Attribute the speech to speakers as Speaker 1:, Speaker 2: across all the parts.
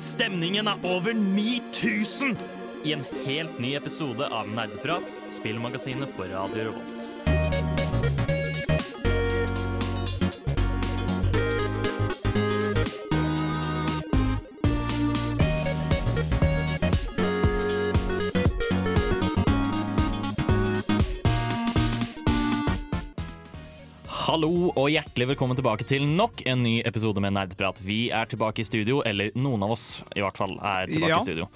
Speaker 1: Stemningen er over 9000 i en helt ny episode av Nerdeprat, spillmagasinet på Radio Revolt. Hallo og hjertelig velkommen tilbake til nok en ny episode med Nerdprat. Vi er tilbake i studio, eller noen av oss i hvert fall er tilbake
Speaker 2: Ja.
Speaker 1: i studio.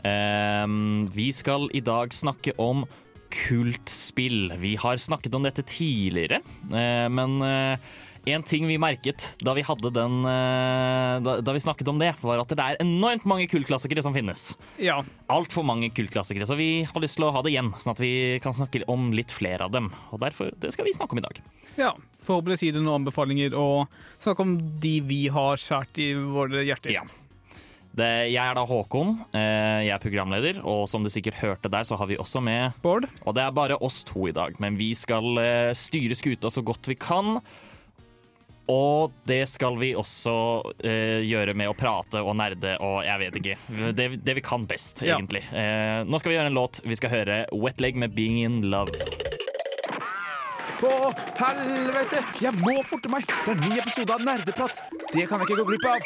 Speaker 1: Um, vi skal i dag snakke om kultspill. Vi har snakket om dette tidligere, uh, men eh, en ting vi merket da vi den eh, da, da vi snakket om det, var at det er enormt mange kultklassikere som finnes.
Speaker 2: Ja.
Speaker 1: Altfor mange kultklassikere, så vi har lyst til å ha det igjen, sånn at vi kan snakke om litt flere av dem. Og derfor, det skal vi snakke om i dag.
Speaker 2: ja. Forhåpentligvis gi det noen anbefalinger og snakke om de vi har skjært i våre hjerter.
Speaker 1: Ja. Det, jeg er da Håkon, eh, jeg er programleder, og som du sikkert hørte der, så har vi også med
Speaker 2: Bård?
Speaker 1: Og det er bare oss to i dag, men vi skal eh, styre skuta så godt vi kan. Og det skal vi også uh, gjøre med å prate og nerde og jeg vet ikke. Det, det vi kan best,
Speaker 2: Ja.
Speaker 1: egentlig. Uh, nå skal vi gjøre en låt. Vi skal høre Wet Leg med 'Being in Love'.
Speaker 3: Å, helvete! Jeg må forte meg! Det er en ny episode av Nerdeprat. Det kan jeg ikke gå glipp av.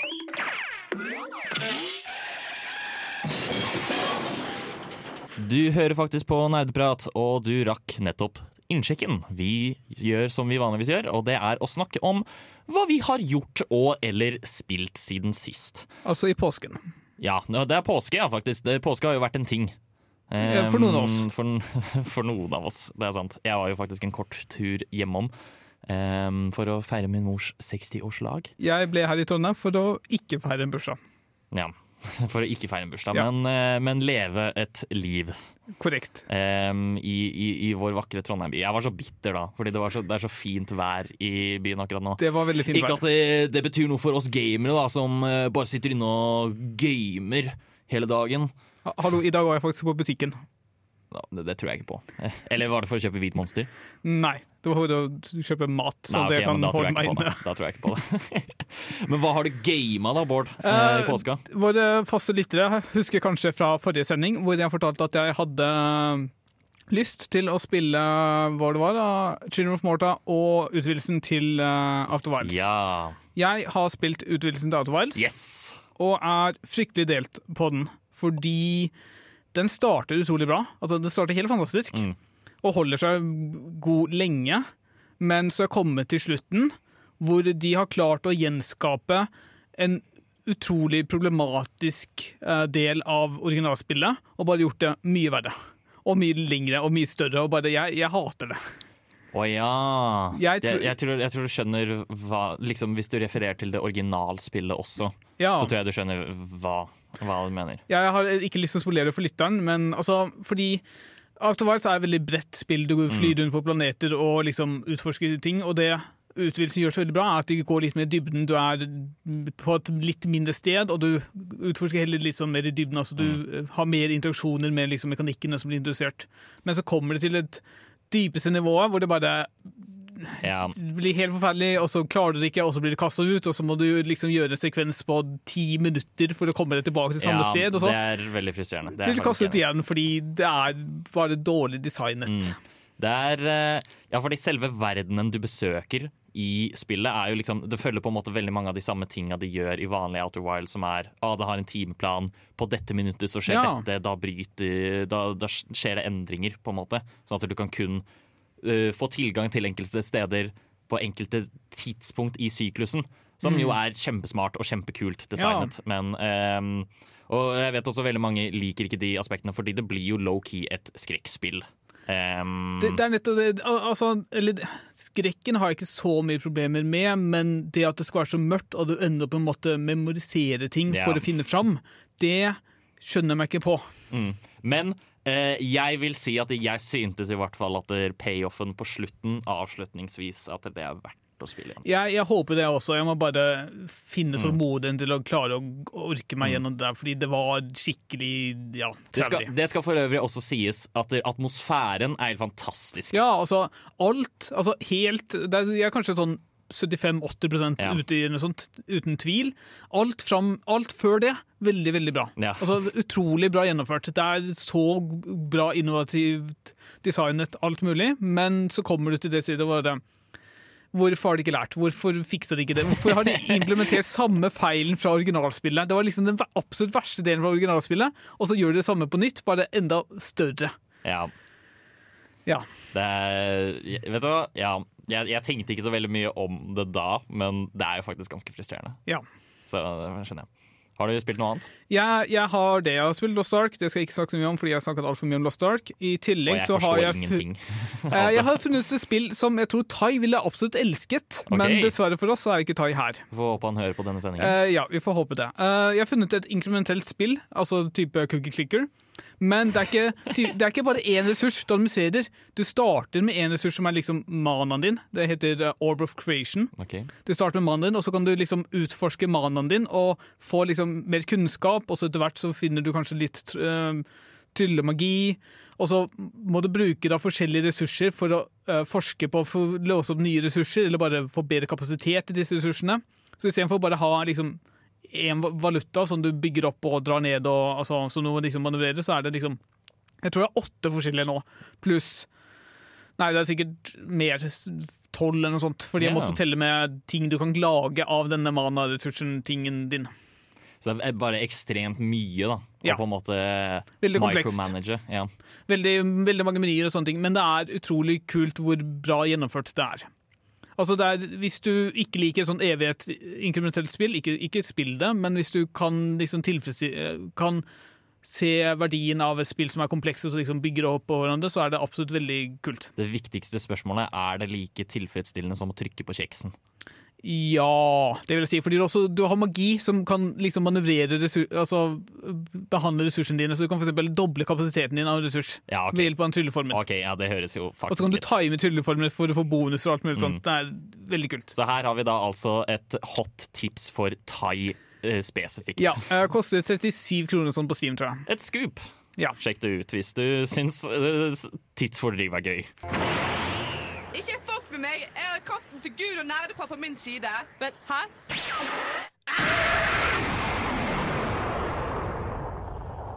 Speaker 1: Du hører faktisk på Nerdeprat, og du rakk nettopp innsjekken. Vi gjør som vi vanligvis gjør, og det er å snakke om hva vi har gjort og eller spilt siden sist.
Speaker 2: Altså i påsken.
Speaker 1: Ja, det er påske, ja, faktisk. Det, påske har jo vært en ting.
Speaker 2: Um, for noen av oss.
Speaker 1: Um, For, for noen av oss, det er sant. Jeg var jo faktisk en kort tur hjemom um, for å feire min mors 60-årslag.
Speaker 2: Jeg ble her i Trondheim for å ikke feire en bursdag.
Speaker 1: Ja, for å ikke feire en bursdag,
Speaker 2: Ja.
Speaker 1: men, eh, men leve et liv.
Speaker 2: Korrekt.
Speaker 1: um, i, i, i vår vakre Trondheim by. Jeg var så bitter da, fordi det, var så, det er så fint vær i byen akkurat nå.
Speaker 2: Det var veldig fint
Speaker 1: Ikke
Speaker 2: vær.
Speaker 1: at det, det betyr noe for oss gamere, da, som eh, bare sitter inne og gamer hele dagen.
Speaker 2: Hallo, i dag var jeg faktisk på butikken.
Speaker 1: Det, tror jeg ikke på. Eh, Eller var det for å kjøpe hvit monster?
Speaker 2: Nei, det var for å kjøpe mat, så
Speaker 1: Nei, okay,
Speaker 2: det kan
Speaker 1: da
Speaker 2: holde meg inne.
Speaker 1: det. Da tror jeg ikke på det. men hva har du gama da, Bård, eh,
Speaker 2: Eh,
Speaker 1: i påska?
Speaker 2: Våre faste lyttere husker kanskje fra forrige sending, hvor jeg fortalte at jeg hadde lyst til å spille hva det var, da, Children of Morta og utvidelsen til uh, After Wilds.
Speaker 1: Ja.
Speaker 2: Jeg har spilt utvidelsen til After Wilds,
Speaker 1: Yes!
Speaker 2: og er fryktelig delt på den, fordi den starter utrolig bra. Altså, den starter helt fantastisk,
Speaker 1: Mm.
Speaker 2: og holder seg god lenge, men så er jeg kommet til slutten, hvor de har klart å gjenskape en utrolig problematisk eh, del av originalspillet, og bare gjort det mye verre. Og mye lengre og mye større, og bare Jeg, jeg hater det.
Speaker 1: Å ja.
Speaker 2: Jeg
Speaker 1: Jeg,
Speaker 2: tror-
Speaker 1: jeg, tror, jeg tror du skjønner hva liksom, Hvis du refererer til det originalspillet også,
Speaker 2: Ja.
Speaker 1: så tror jeg du skjønner hva, hva du mener.
Speaker 2: Jeg har ikke lyst til å spolere for lytteren, men altså, fordi Outer Wilds er et veldig bredt spill. Du flyr rundt på planeter og liksom utforsker ting, og det utvidelsen gjør så veldig bra, er at de går litt mer i dybden. Du er på et litt mindre sted, og du utforsker heller litt sånn mer i dybden. Altså, du har mer interaksjoner med liksom, mekanikkene som blir interessert. Men så kommer det til et dypeste nivå hvor det bare
Speaker 1: Ja,
Speaker 2: blir helt forferdelig, og så klarer du det ikke, og så blir du kasta ut, og så må du liksom gjøre en sekvens på ti minutter for å komme deg tilbake til samme
Speaker 1: ja
Speaker 2: sted.
Speaker 1: det er veldig frustrerende. Det
Speaker 2: blir kastet ut igjen fordi det er bare dårlig designet.
Speaker 1: Mm. Det er eh, Ja, fordi selve verdenen du besøker i spillet, er jo liksom Det følger på en måte veldig mange av de samme tinga de gjør i vanlig Outer Wild, som er ah, det har en timeplan, på dette minuttet så skjer
Speaker 2: Ja.
Speaker 1: dette, da bryter da, da skjer det endringer, på en måte. Sånn at du kan kun eh, få tilgang til enkelte steder på enkelte tidspunkt i syklusen. Som jo er kjempesmart og kjempekult designet. Men um, Og jeg vet også veldig mange liker ikke de aspektene, fordi det blir jo low-key et skrekkspill. Um,
Speaker 2: Det, det er nettopp det altså, eller, Skrekken har jeg ikke så mye problemer med, men det at det skal være så mørkt, og du ender opp med å måtte memorisere ting
Speaker 1: Ja.
Speaker 2: for å finne fram, det skjønner jeg meg ikke på.
Speaker 1: mm. Men jeg vil si at jeg syntes i hvert fall at payoffen på slutten, avslutningsvis, at det er verdt å spille igjen.
Speaker 2: Jeg, jeg håper det også. Jeg må bare finne tålmodigheten til å klare å orke meg gjennom det der, fordi det var skikkelig ja,
Speaker 1: Det skal, det skal for øvrig også sies at atmosfæren er helt fantastisk.
Speaker 2: Ja, altså alt Altså helt det er, det er kanskje sånn 75-80
Speaker 1: Ja.
Speaker 2: ute i noe sånt, uten tvil. Alt, fram, alt før det veldig, veldig bra.
Speaker 1: Ja.
Speaker 2: Altså, utrolig bra gjennomført. Det er så bra innovativt designet, alt mulig, men så kommer du til det stedet hvor det Hvorfor har de ikke lært? Hvorfor fikser de ikke det? Hvorfor har de implementert samme feilen fra originalspillet? Det var liksom den absolutt verste delen fra originalspillet, og så gjør de det samme på nytt, bare enda større.
Speaker 1: Ja.
Speaker 2: Ja.
Speaker 1: Det vet du hva? Ja, jeg, jeg tenkte ikke så veldig mye om det da, men det er jo faktisk ganske frustrerende.
Speaker 2: ja.
Speaker 1: Så det skjønner jeg. Har du spilt noe annet?
Speaker 2: Ja, jeg har det. Jeg har spilt Lost Ark. Det skal jeg ikke snakke så mye om, fordi jeg har snakket altfor mye om Lost Ark. I tillegg så har jeg
Speaker 1: ingenting.
Speaker 2: Eh, Jeg har funnet et spill som jeg tror Tai ville absolutt elsket, men dessverre for oss så er ikke Tai her.
Speaker 1: Vi Får håpe han hører på denne sendingen.
Speaker 2: Eh, ja, vi får håpe det. Eh, jeg har funnet et inkrementelt spill, altså type cookie clicker. Men det er ikke, det er ikke bare én ressurs du administrerer. Du starter med én ressurs som er liksom manaen din. Det heter eh, Orb of Creation.
Speaker 1: Okay.
Speaker 2: Du starter med manaen din, og så kan du liksom utforske manaen din og få liksom mer kunnskap, og så etter hvert så finner du kanskje litt uh, tryllemagi. Og så må du bruke da forskjellige ressurser for å eh, forske på for å låse opp nye ressurser, eller bare få bedre kapasitet i disse ressursene. Så istedenfor bare ha liksom én valuta som du bygger opp og drar ned, og, altså, som du liksom manøvrerer, så er det liksom Jeg tror det er åtte forskjellige nå, pluss Nei, det er sikkert mer tolv eller noe sånt. Fordi jeg må
Speaker 1: Ja.
Speaker 2: også telle med ting du kan lage av denne mana-ressursen-tingen din.
Speaker 1: Så det er bare ekstremt mye, da. Å
Speaker 2: Ja.
Speaker 1: på en måte
Speaker 2: Veldig
Speaker 1: micromanage. Ja.
Speaker 2: Veldig, veldig mange menyer og sånne ting, men det er utrolig kult hvor bra gjennomført det er. Altså er, Hvis du ikke liker et sånn evighet inkrementelt spill, ikke, ikke spill det, men hvis du kan liksom Kan se verdien av et spill som er komplekse og liksom bygger opp på hverandre, så er det absolutt veldig kult.
Speaker 1: Det viktigste spørsmålet er det like tilfredsstillende som å trykke på kjeksen.
Speaker 2: Ja, det vil jeg si. Fordi du, også, du har magi som kan liksom manøvrere resur altså behandle ressursene dine. Så du kan eksempel doble kapasiteten din av ressurs
Speaker 1: Ja, okay.
Speaker 2: ved hjelp av en trylleformel.
Speaker 1: Okay, ja, det høres jo
Speaker 2: Og så kan du time trylleformler for å få bonuser og alt mulig
Speaker 1: Mm.
Speaker 2: sånt. Det er veldig kult.
Speaker 1: Så her har vi da altså et hot tips for thai eh, spesifikt.
Speaker 2: Ja, eh, Koster 37 kroner sånn på Steam, tror jeg.
Speaker 1: Et scoop.
Speaker 2: Ja.
Speaker 1: Sjekk det ut hvis du syns uh, tidsfordriv er gøy.
Speaker 4: Ikke med meg! Jeg har kraften til Gud og nerdepar på min side. Men hæ?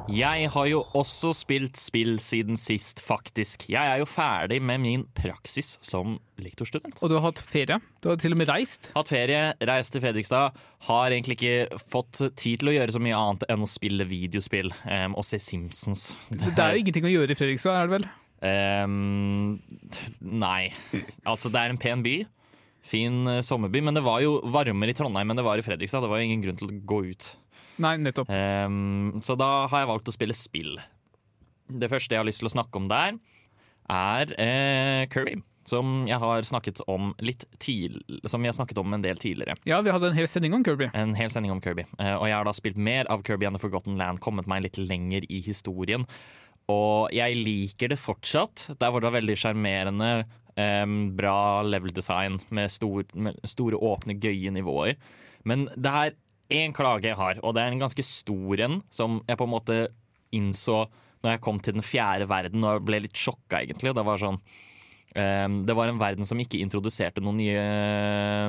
Speaker 1: Jeg har jo også spilt spill siden sist, faktisk. Jeg er jo ferdig med min praksis som lektorstudent.
Speaker 2: Og du har hatt ferie. Du har til og med reist.
Speaker 1: Hatt ferie, reist til Fredrikstad. Har egentlig ikke fått tid til å gjøre så mye annet enn å spille videospill um, og se Simpsons.
Speaker 2: Det er jo ingenting å gjøre i Fredrikstad, er det vel?
Speaker 1: Em, nei. Altså, det er en pen by. Fin uh, sommerby. Men det var jo varmere i Trondheim enn det var i Fredrikstad. Det var jo ingen grunn til å gå ut.
Speaker 2: Nei, nettopp.
Speaker 1: Um, så da har jeg valgt å spille spill. Det første jeg har lyst til å snakke om der, er uh, Kirby. Som jeg har snakket om litt tid, Som vi har snakket om en del tidligere.
Speaker 2: Ja, vi hadde en hel sending om Kirby.
Speaker 1: En hel sending om Kirby. Uh, og jeg har da spilt mer av Kirby and the Forgotten Land, kommet meg litt lenger i historien. Og jeg liker det fortsatt. Der er det veldig sjarmerende, Um, bra level design med, stor, med store, åpne, gøye nivåer. Men det er én klage jeg har, og det er en ganske stor en, som jeg på en måte innså når jeg kom til den fjerde verden og ble litt sjokka, egentlig. Det var sånn um, Det var en verden som ikke introduserte noen nye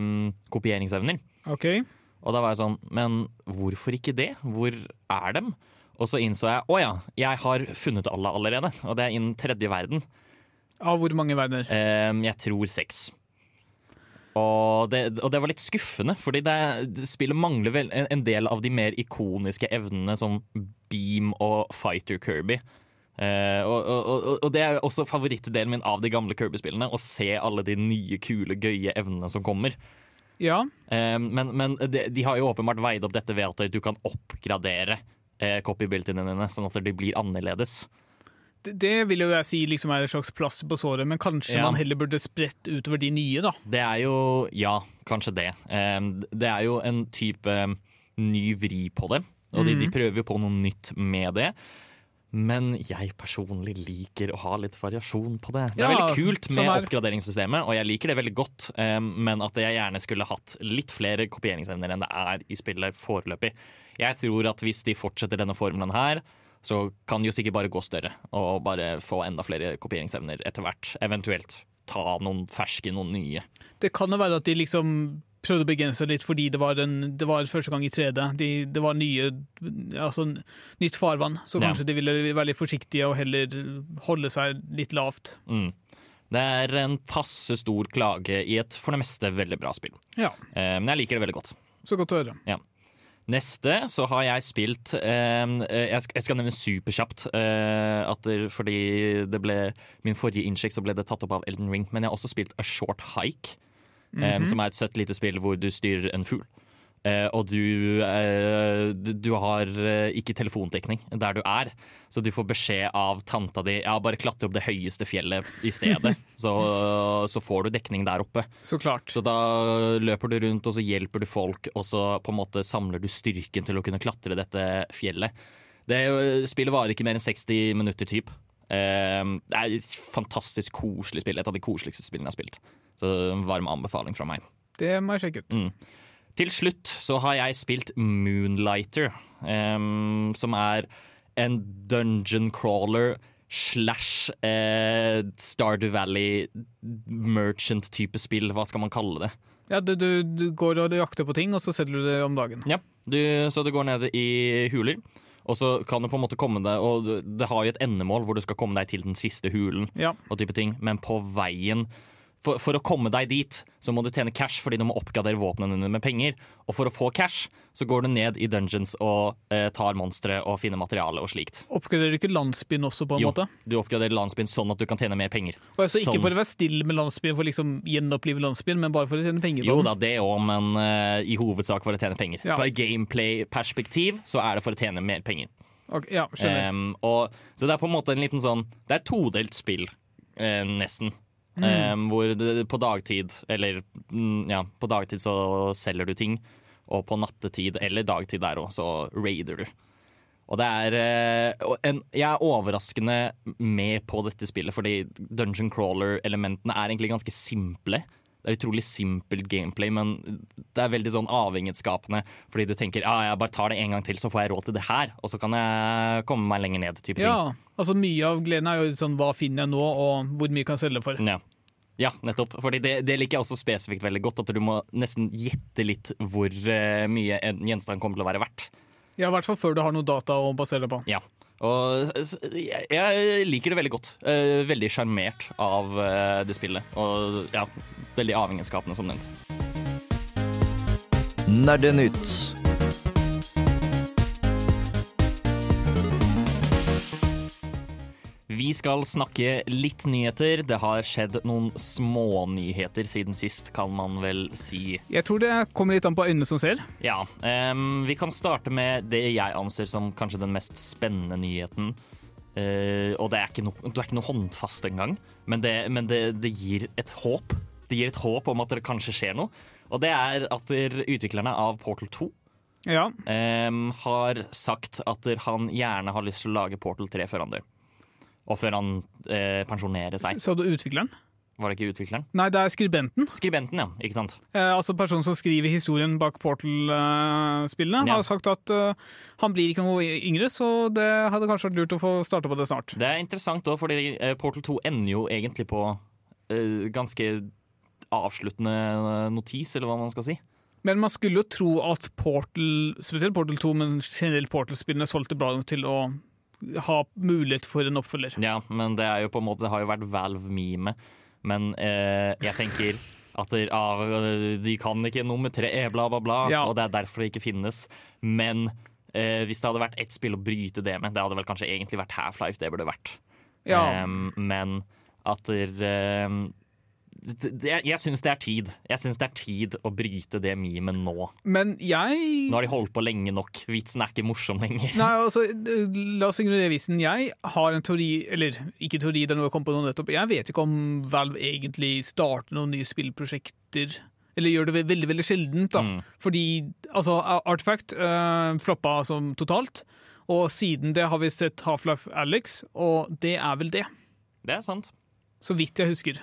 Speaker 1: um, kopieringsevner.
Speaker 2: Okay.
Speaker 1: Og da var jeg sånn, men hvorfor ikke det? Hvor er dem? Og så innså jeg, å ja, jeg har funnet alle allerede. Og det er innen tredje verden.
Speaker 2: Av hvor mange verdener?
Speaker 1: Ehm, jeg tror seks. Og det, og det var litt skuffende, fordi det, spillet mangler vel en, del av de mer ikoniske evnene som Beam og Fighter Kirby. Uh, og, og, og, det er også favorittdelen min av de gamle Kirby-spillene. Å se alle de nye, kule, gøye evnene som kommer.
Speaker 2: Ja.
Speaker 1: Eh, men men de, de har jo åpenbart veid opp dette ved at du kan oppgradere eh, copybiltene dine, sånn at de blir annerledes.
Speaker 2: Det, det vil jo jeg si liksom er et slags plaster på såret, men kanskje
Speaker 1: Ja.
Speaker 2: man heller burde spredt utover de nye, da.
Speaker 1: Det er jo Ja, kanskje det. Det er jo en type ny vri på det, og de, de prøver jo på noe nytt med det. Men jeg personlig liker å ha litt variasjon på det. Det er
Speaker 2: Ja,
Speaker 1: veldig kult med
Speaker 2: er-
Speaker 1: oppgraderingssystemet, og jeg liker det veldig godt, Um, men at jeg gjerne skulle hatt litt flere kopieringsevner enn det er i spillet foreløpig. Jeg tror at hvis de fortsetter denne formelen her, så kan de jo sikkert bare gå større og bare få enda flere kopieringsevner etter hvert. Eventuelt ta noen ferske, noen nye.
Speaker 2: Det kan jo være at de liksom prøvde å begrense litt fordi det var, en, det var første gang i 3D. De, det var nye, altså nytt farvann, så
Speaker 1: Ja.
Speaker 2: kanskje de ville være litt forsiktige og heller holde seg litt lavt.
Speaker 1: Mm. Det er en passe stor klage i et for det meste veldig bra spill.
Speaker 2: Ja,
Speaker 1: Eh, men jeg liker det veldig godt.
Speaker 2: så godt å høre.
Speaker 1: Neste så har jeg spilt eh, jeg, skal, jeg skal nevne superkjapt. Eh, det, fordi det ble min forrige innsjekk så ble det tatt opp av Elden Ring. Men jeg har også spilt A Short Hike, eh, som er et søtt lite spill hvor du styrer en fugl. Uh, og du, uh, du, har uh, ikke telefondekning der du er, så du får beskjed av tanta di Ja, bare klatre opp det høyeste fjellet i stedet, så, så får du dekning der oppe.
Speaker 2: Så klart.
Speaker 1: Så da løper du rundt, og så hjelper du folk, og så på en måte samler du styrken til å kunne klatre dette fjellet. Det spillet varer ikke mer enn 60 minutter, typ. Eh, det er et fantastisk koselig spill. Et av de koseligste spillene jeg har spilt. Så varm anbefaling fra meg.
Speaker 2: Det må jeg sjekke ut.
Speaker 1: Mm. Til slutt så har jeg spilt Moonlighter, um, som er en dungeon crawler slash eh, Stardew Valley merchant-type spill. Hva skal man kalle det?
Speaker 2: Ja, du, du, du går og jakter på ting, og så selger du det om dagen.
Speaker 1: Ja, du, så du går nede i huler. Og så kan du på en måte komme deg Og det har jo et endemål hvor du skal komme deg til den siste hulen.
Speaker 2: Ja.
Speaker 1: og type ting, men på veien for, for å komme deg dit, så må du tjene cash fordi du må oppgradere våpnene dine med penger. Og for å få cash, så går du ned i dungeons og eh, tar monstre og finner materiale og slikt.
Speaker 2: Oppgraderer du ikke landsbyen også, på en
Speaker 1: Jo,
Speaker 2: måte?
Speaker 1: du oppgraderer landsbyen sånn at du kan tjene mer penger.
Speaker 2: Og altså Ikke
Speaker 1: Sånn.
Speaker 2: for å være stille med landsbyen, for liksom gjenopplive landsbyen, men bare for å tjene penger. på
Speaker 1: Jo
Speaker 2: den.
Speaker 1: da, det òg, men uh, i hovedsak for å tjene penger.
Speaker 2: Ja.
Speaker 1: Fra gameplay-perspektiv så er det for å tjene mer penger.
Speaker 2: Okay, ja, skjønner.
Speaker 1: Em, og, så det er på en måte en liten sånn Det er todelt spill, uh, nesten. Em, hvor det, på dagtid, eller mm, ja, på dagtid så selger du ting, og på nattetid, eller dagtid der òg, så raider du. Og det er eh, en, Jeg er overraskende med på dette spillet, fordi dungeon crawler-elementene er egentlig ganske simple. Det er utrolig simpelt gameplay, men det er veldig sånn avhengighetsskapende. Fordi du tenker ja, jeg bare tar det en gang til, så får jeg råd til det her. Og så kan jeg komme meg lenger ned. type ting.
Speaker 2: Altså Mye av gleden er jo sånn hva finner jeg nå, og hvor mye kan jeg selge for.
Speaker 1: Ja. ja, nettopp. Fordi det, det liker jeg også spesifikt veldig godt. At du må nesten gjette litt hvor eh, mye en gjenstand kommer til å være verdt.
Speaker 2: Ja, I hvert fall før du har noe data å basere det på.
Speaker 1: Ja. Og jeg liker det veldig godt. Eh, veldig sjarmert av eh, det spillet. Og ja, veldig avhengighetsskapende, som nevnt.
Speaker 5: Nerdenytt.
Speaker 1: Vi skal snakke litt nyheter. Det har skjedd noen smånyheter siden sist, kan man vel si.
Speaker 2: Jeg tror det kommer litt an på øynene som ser.
Speaker 1: Ja, Um, Vi kan starte med det jeg anser som kanskje den mest spennende nyheten. Uh, og det er ikke, no, det er ikke noe håndfast engang, men, det, men det, det gir et håp. Det gir et håp om at det kanskje skjer noe. Og det er at der utviklerne av Portal 2
Speaker 2: Ja,
Speaker 1: um, har sagt at han gjerne har lyst til å lage Portal 3 før han dør. Og før han eh, pensjonerer seg.
Speaker 2: Så du utvikleren?
Speaker 1: Var det ikke utvikleren?
Speaker 2: Nei, det er skribenten.
Speaker 1: Skribenten, ja. Ikke sant?
Speaker 2: Eh, altså Personen som skriver historien bak Portal-spillene,
Speaker 1: Ja.
Speaker 2: har sagt at uh, han blir ikke noe yngre, så det hadde kanskje vært lurt å få starte på det snart.
Speaker 1: Det er interessant òg, fordi eh, Portal 2 ender jo egentlig på uh, ganske avsluttende notis, eller hva man skal si.
Speaker 2: Men man skulle jo tro at Portal, spesielt Portal 2, men generelt Portal-spillene solgte bra nok til å ha mulighet for en oppfølger.
Speaker 1: Ja, men det er jo på en måte Det har jo vært Valve-meme. Men eh, jeg tenker at det, ah, de kan ikke nummer tre, eh, bla, bla, bla,
Speaker 2: Ja.
Speaker 1: og det er derfor det ikke finnes. Men eh, hvis det hadde vært ett spill å bryte det med, det hadde vel kanskje egentlig vært Half-Life det burde vært.
Speaker 2: Ja.
Speaker 1: Um, men at der, em, det, det, jeg syns det er tid. Jeg syns det er tid å bryte det memet nå.
Speaker 2: Men jeg
Speaker 1: Nå har de holdt på lenge nok. Vitsen er ikke morsom lenger.
Speaker 2: Nei, altså, La oss ignorere vitsen. Jeg har en teori, eller ikke teori, det er noe jeg kom på nå nettopp. Jeg vet ikke om Valve egentlig starter noen nye spillprosjekter. Eller gjør det ve- veldig veldig sjeldent. da.
Speaker 1: Mm.
Speaker 2: Fordi altså, Artifact øh, floppa som totalt. Og siden det har vi sett Half-Life Alex, og det er vel det.
Speaker 1: Det er sant.
Speaker 2: Så vidt jeg husker.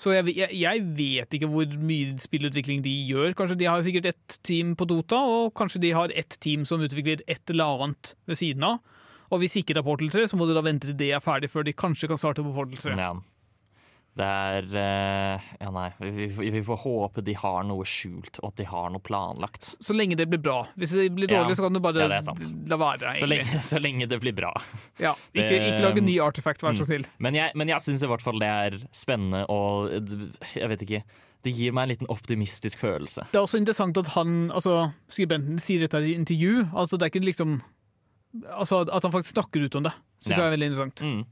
Speaker 2: Så jeg, jeg, jeg vet ikke hvor mye spillutvikling de gjør. Kanskje de har sikkert ett team på Dota, og kanskje de har ett team som utvikler et eller annet ved siden av. Og hvis ikke det er Portal 3, så må du da vente til det er ferdig før de kanskje kan starte på Portal 3.
Speaker 1: Ja. Det er eh, Ja, nei. Vi, vi, får håpe de har noe skjult, og at de har noe planlagt.
Speaker 2: Så lenge det blir bra. Hvis det blir
Speaker 1: Ja.
Speaker 2: dårlig, så kan du bare
Speaker 1: Ja,
Speaker 2: la være.
Speaker 1: Så lenge, så lenge det blir bra.
Speaker 2: Ja, ikke, ikke lage ny artifact, vær så
Speaker 1: Mm.
Speaker 2: snill.
Speaker 1: Men jeg, men jeg syns i hvert fall det er spennende og Jeg vet ikke. Det gir meg en liten optimistisk følelse.
Speaker 2: Det er også interessant at han, altså, skribenten sier dette i intervju. Altså, det er ikke liksom Altså, At han faktisk snakker ut om det, syns
Speaker 1: Ja.
Speaker 2: jeg er veldig interessant.
Speaker 1: Mm.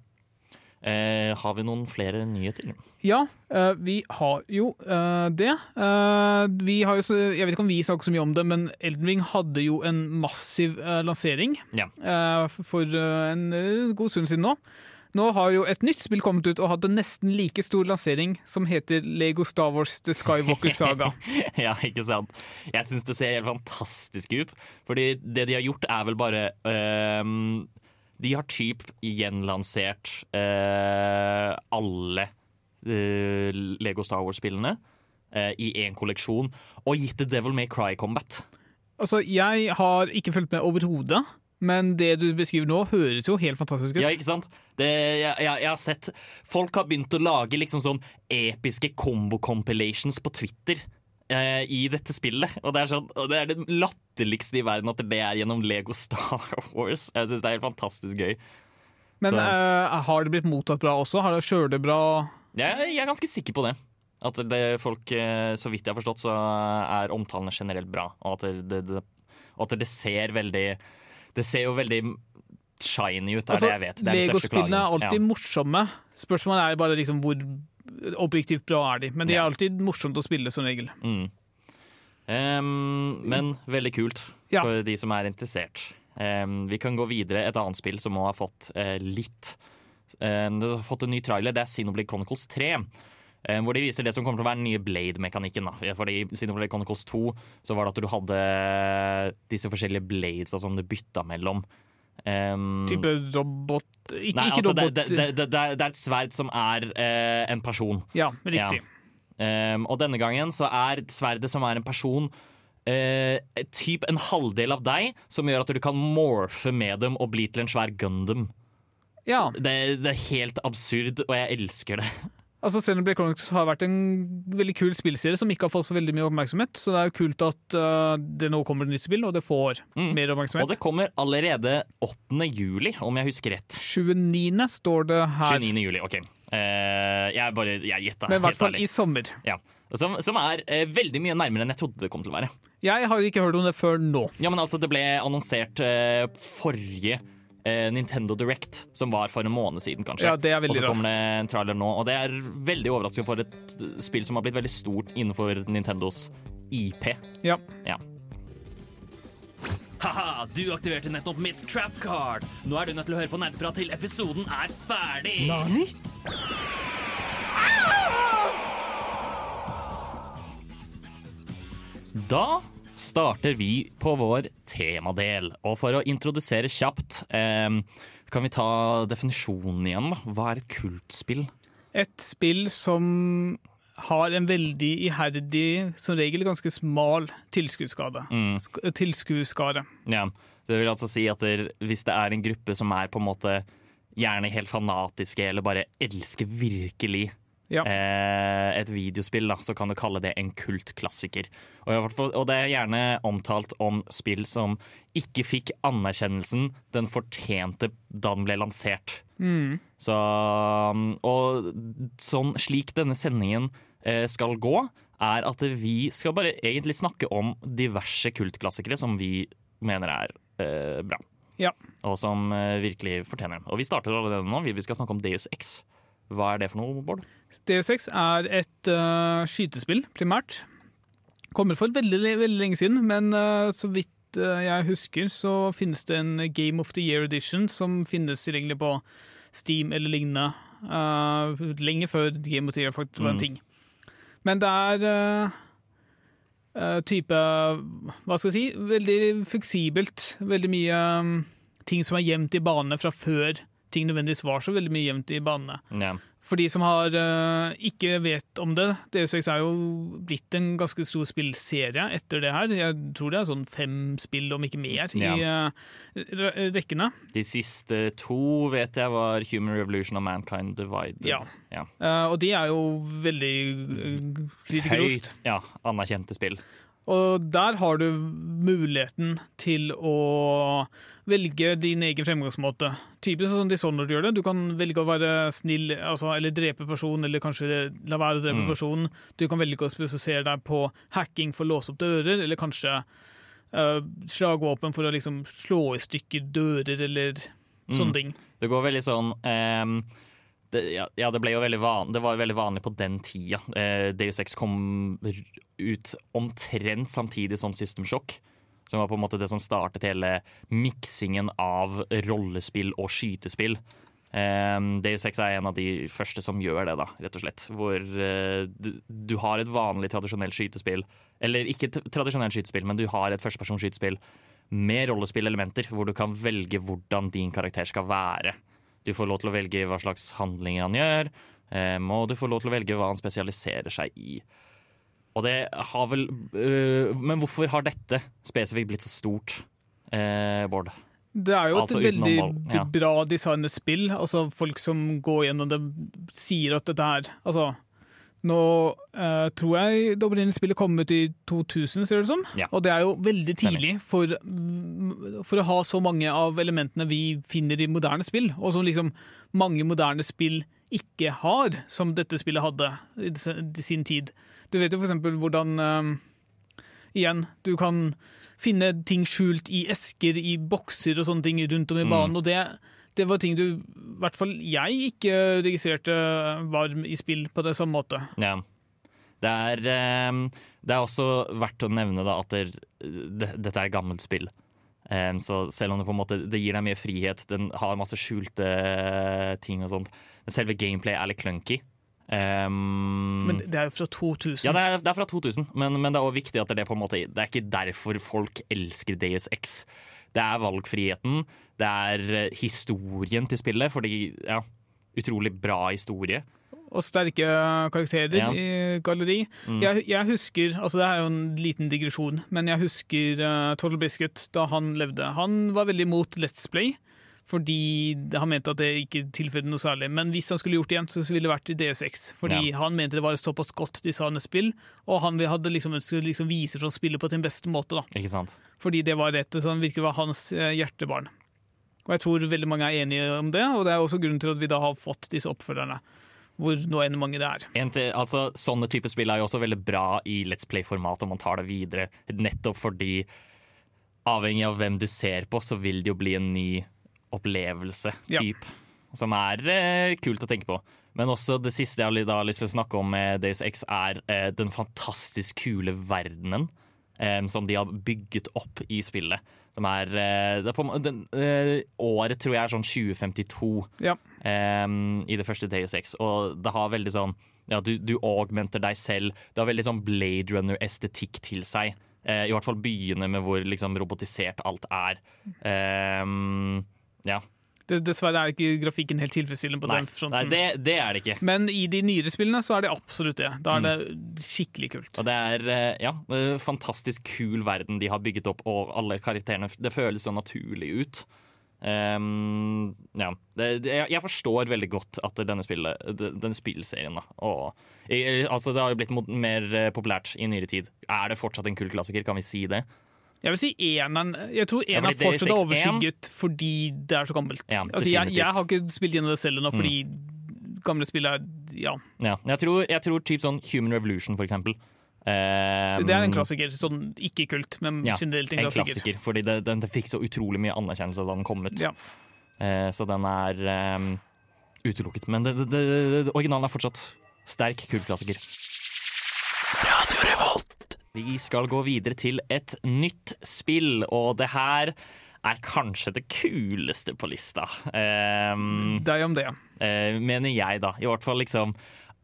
Speaker 1: Eh, har vi noen flere nyheter?
Speaker 2: Ja, eh, vi har jo eh, det. Eh, vi har jo så, jeg vet ikke om vi snakker så mye om det, men Elden Ring hadde jo en massiv eh, lansering
Speaker 1: Ja.
Speaker 2: eh, for en god stund siden nå. Nå har jo et nytt spill kommet ut og hatt en nesten like stor lansering som heter Lego Star Wars The Skywalker Saga.
Speaker 1: ja, ikke sant? Jeg syns det ser helt fantastisk ut. Fordi det de har gjort, er vel bare ehm, De har typ gjenlansert eh, alle eh, Lego Star Wars-spillene eh, i én kolleksjon og gitt The Devil May Cry Combat.
Speaker 2: Altså, Jeg har ikke fulgt med overhodet, men det du beskriver nå, høres jo helt fantastisk ut.
Speaker 1: Ja, ikke sant? Det, jeg, jeg, jeg har sett Folk har begynt å lage liksom sånn episke combo-compilations på Twitter. Eh, I dette spillet. Og det er, sånn, og det er det latterligste i verden at det er gjennom Lego Star Wars. Jeg syns det er helt fantastisk gøy.
Speaker 2: Men eh, har det blitt mottatt bra også? Har det kjørt det bra?
Speaker 1: Jeg, jeg er ganske sikker på det. At det folk, eh, så vidt jeg har forstått, så er omtalene generelt bra. Og at det, det, det, at det ser veldig Det ser jo veldig shiny ut, er det jeg vet.
Speaker 2: Lego-spillene er alltid morsomme. Spørsmålet er bare liksom hvor objektivt bra er de. Men de er alltid morsomt å spille, som regel.
Speaker 1: Mm. Um, men veldig kult
Speaker 2: Ja.
Speaker 1: for de som er interessert. Um, vi kan gå videre. Et annet spill som må ha fått uh, litt um, Det har fått en ny trailer. Det er Xenoblade Chronicles 3. Um, hvor de viser det som kommer til å være den nye Blade-mekanikken. Fordi I Xenoblade Chronicles 2 så var det at du hadde disse forskjellige blades som du bytta mellom. Ehm,
Speaker 2: Type robot Ikke,
Speaker 1: nei,
Speaker 2: ikke
Speaker 1: altså,
Speaker 2: robot
Speaker 1: det, det, det, det er- et sverd som er eh, en person.
Speaker 2: Ja, riktig.
Speaker 1: Um, og denne gangen så er sverdet som er en person eh, typ en halvdel av deg, som gjør at du kan morfe med dem og bli til en svær Gundam.
Speaker 2: Ja,
Speaker 1: Det, det er helt absurd, og jeg elsker det.
Speaker 2: Altså Xenoblade Chronicles har vært en veldig kul spillserie som ikke har fått så veldig mye oppmerksomhet, så det er jo kult at uh, det nå kommer et nytt spill, og det får
Speaker 1: Mm.
Speaker 2: mer
Speaker 1: Og det kommer allerede 8. juli, om jeg husker rett.
Speaker 2: 29. står det her,
Speaker 1: 29. juli, OK. Uh, jeg bare jeg gjetta.
Speaker 2: men i hvert fall i sommer.
Speaker 1: Ja. Som, som er eh, veldig mye nærmere enn jeg trodde det kom til å være.
Speaker 2: Jeg har ikke hørt om det før nå.
Speaker 1: Ja, men altså, det ble annonsert eh, forrige eh, Nintendo Direct, som var for en måned siden, kanskje.
Speaker 2: Ja, det er veldig
Speaker 1: og så kommer det en trailer nå, og det er veldig overraskende for et spill som har blitt veldig stort innenfor Nintendos IP.
Speaker 2: Ja.
Speaker 1: Ja. Haha, du aktiverte nettopp mitt trap card. Nå er du nødt til å høre på nerdprat til episoden er ferdig.
Speaker 2: Nani?
Speaker 1: Da starter vi på vår temadel. Og for å introdusere kjapt, eh, kan vi ta definisjonen igjen. da. Hva er et kultspill?
Speaker 2: Et spill som har en veldig iherdig, som regel ganske smal tilskuddsskade.
Speaker 1: Mm.
Speaker 2: Sk-
Speaker 1: Ja, det vil altså si at der, hvis det er en gruppe som er på en måte gjerne helt fanatiske eller bare elsker virkelig
Speaker 2: Ja.
Speaker 1: eh, et videospill, da, så kan du kalle det en kultklassiker. Og, og det er gjerne omtalt om spill som ikke fikk anerkjennelsen den fortjente da den ble lansert.
Speaker 2: Mm.
Speaker 1: Så, og sånn, slik denne sendingen eh, skal gå, er at vi skal bare egentlig snakke om diverse kultklassikere som vi mener er eh, bra.
Speaker 2: Ja.
Speaker 1: Og som eh, virkelig fortjener dem. Og vi starter allerede nå. Vi skal snakke om Deus X. Hva er det for noe, Bård?
Speaker 2: DU6 er et uh, skytespill, primært. Kommer for veldig, veldig lenge siden, men uh, så vidt uh, jeg husker, så finnes det en Game of the Year edition som finnes tilgjengelig på Steam eller lignende. lenge før Game of the Year faktisk var en
Speaker 1: Mm.
Speaker 2: ting. Men det er type Hva skal jeg si? Veldig fleksibelt. Veldig mye um, ting som er gjemt i bane fra før ting nødvendigvis var så veldig mye jevnt i banene.
Speaker 1: Ja.
Speaker 2: For de som har, uh, ikke vet om det, Deus Ex er jo blitt en ganske stor spillserie etter det her. Jeg tror det er sånn fem spill, om ikke mer, i
Speaker 1: Ja.
Speaker 2: i uh, rekkene.
Speaker 1: De siste to vet jeg var Human Revolution og Mankind Divided.
Speaker 2: Ja.
Speaker 1: ja.
Speaker 2: Uh, og de er jo veldig kritikerrost.
Speaker 1: Høyt ja, anerkjente spill.
Speaker 2: Og der har du muligheten til å velge din egen fremgangsmåte. Typisk sånn Dishonored gjør det. Du kan velge å være snill, altså, eller drepe personen, eller kanskje la være å drepe
Speaker 1: Mm.
Speaker 2: personen. Du kan velge å spesifisere deg på hacking for å låse opp dører, eller kanskje uh, slagvåpen for å liksom slå i stykker dører, eller sånne
Speaker 1: Mm.
Speaker 2: ting.
Speaker 1: Det går veldig sånn ehm, det, ja, det ble jo veldig van, det var jo veldig vanlig på den tida. Eh, Deus Ex kom ut omtrent samtidig som System Shock. Som var på en måte det som startet hele miksingen av rollespill og skytespill. Um, Deus Ex er en av de første som gjør det, da, rett og slett. Hvor eh, du, du har et vanlig, tradisjonelt skytespill. Eller ikke tradisjonelt skytespill, men du har et førstepersonsskytespill med rollespillelementer, hvor du kan velge hvordan din karakter skal være. Du får lov til å velge hva slags handlinger han gjør, um, og du får lov til å velge hva han spesialiserer seg i. Og det har vel uh, Men hvorfor har dette spesifikt blitt så stort, uh, Bård?
Speaker 2: Det er jo et
Speaker 1: Altså utenom
Speaker 2: veldig
Speaker 1: ja.
Speaker 2: bra designet spill. Altså Folk som går gjennom det, sier at dette her Altså, nå uh, tror jeg det opprinnelige spillet kom ut i 2000, ser det ut som.
Speaker 1: Ja.
Speaker 2: Og det er jo veldig tidlig for, for å ha så mange av elementene vi finner i moderne spill, og som liksom mange moderne spill ikke har, som dette spillet hadde i sin tid. Du vet jo for eksempel hvordan uh, Igjen, du kan finne ting skjult i esker, i bokser og sånne ting rundt om i
Speaker 1: Mm.
Speaker 2: banen. Og det, det var ting du, i hvert fall jeg, ikke registrerte var i spill på det samme måte.
Speaker 1: Ja. Det er, det er også verdt å nevne da, at det, det, dette er gammelt spill. Em, så selv om det på en måte det gir deg mye frihet, den har masse skjulte eh, ting og sånt, men selve gameplay er litt clunky. Um,
Speaker 2: Men det er jo fra 2000.
Speaker 1: ja, det er, det er fra 2000, men, men det er også viktig at det er, på en måte, det er ikke derfor folk elsker Deus X. Det er valgfriheten, det er eh, historien til spillet, fordi ja, utrolig bra historie.
Speaker 2: og sterke karakterer
Speaker 1: Ja.
Speaker 2: i galleri.
Speaker 1: Mm.
Speaker 2: Jeg, jeg husker, altså det er jo en liten digresjon, men jeg husker uh, Total Biscuit da han levde. Han var veldig imot Let's Play, fordi han mente at det ikke tilførte noe særlig. Men hvis han skulle gjort det igjen, så ville det vært i DSX. Fordi
Speaker 1: Ja.
Speaker 2: han mente det var et såpass godt designet spill, og han hadde liksom ønsket å liksom vise fram spillet på sin beste måte. da.
Speaker 1: Ikke sant?
Speaker 2: Fordi det var rett, og han virkelig var hans eh, hjertebarn. Og jeg tror veldig mange er enige om det, og det er også grunnen til at vi da har fått disse oppfølgerne. Hvor nå enn mange det er.
Speaker 1: Til, altså, sånne typer spill er jo også veldig bra i Let's Play-format om man tar det videre. Nettopp fordi avhengig av hvem du ser på, så vil det jo bli en ny opplevelse.
Speaker 2: Ja.
Speaker 1: Typ, Som er eh, kult å tenke på. Men også det siste jeg har lyst til å snakke om med Days X, er eh, den fantastisk kule verdenen eh, som de har bygget opp i spillet. Som er, eh, det er på, den, eh, Året tror jeg er sånn 2052
Speaker 2: Ja.
Speaker 1: em, i det første Days X, Og det har veldig sånn ja, du, du augmenter deg selv. Det har veldig sånn Blade Runner-estetikk til seg. Eh, I hvert fall byene med hvor liksom robotisert alt er. Em, ja.
Speaker 2: Det, dessverre er ikke grafikken helt tilfredsstillende på
Speaker 1: Nei,
Speaker 2: den
Speaker 1: nei det, det er det ikke.
Speaker 2: Men i de nyere spillene så er det absolutt det. Da er
Speaker 1: Mm.
Speaker 2: det skikkelig kult.
Speaker 1: Og det er eh, ja, fantastisk kul verden de har bygget opp, og alle karakterene Det føles så naturlig ut. Um, ja. jeg- forstår veldig godt at denne, spillet, de- denne spillserien da, og, eh, altså Det har jo blitt mer eh, populært i nyere tid. Er det fortsatt en kul klassiker? Kan vi si det?
Speaker 2: Jeg vil si eneren Jeg tror eneren
Speaker 1: ja,
Speaker 2: fortsatt er overskygget fordi det er så gammelt.
Speaker 1: Ja,
Speaker 2: altså, jeg, jeg.
Speaker 1: Mm.
Speaker 2: har ikke spilt gjennom det selv ennå, fordi gamle spill er Ja.
Speaker 1: Ja. Jeg tror, jeg tror typ sånn Human Revolution, for eksempel. Em,
Speaker 2: Det er en klassiker. Sånn ikke kult, men
Speaker 1: Ja,
Speaker 2: generelt en
Speaker 1: En
Speaker 2: klassiker.
Speaker 1: klassiker, fordi det, den fikk så utrolig mye anerkjennelse da den kom ut.
Speaker 2: Ja.
Speaker 1: Eh, så den er um, utelukket. Men det, det, originalen er fortsatt sterk kultklassiker. Vi skal gå videre til et nytt spill, og det her er kanskje det kuleste på lista. Um,
Speaker 2: Deg om det.
Speaker 1: Uh, mener jeg, da. I hvert fall liksom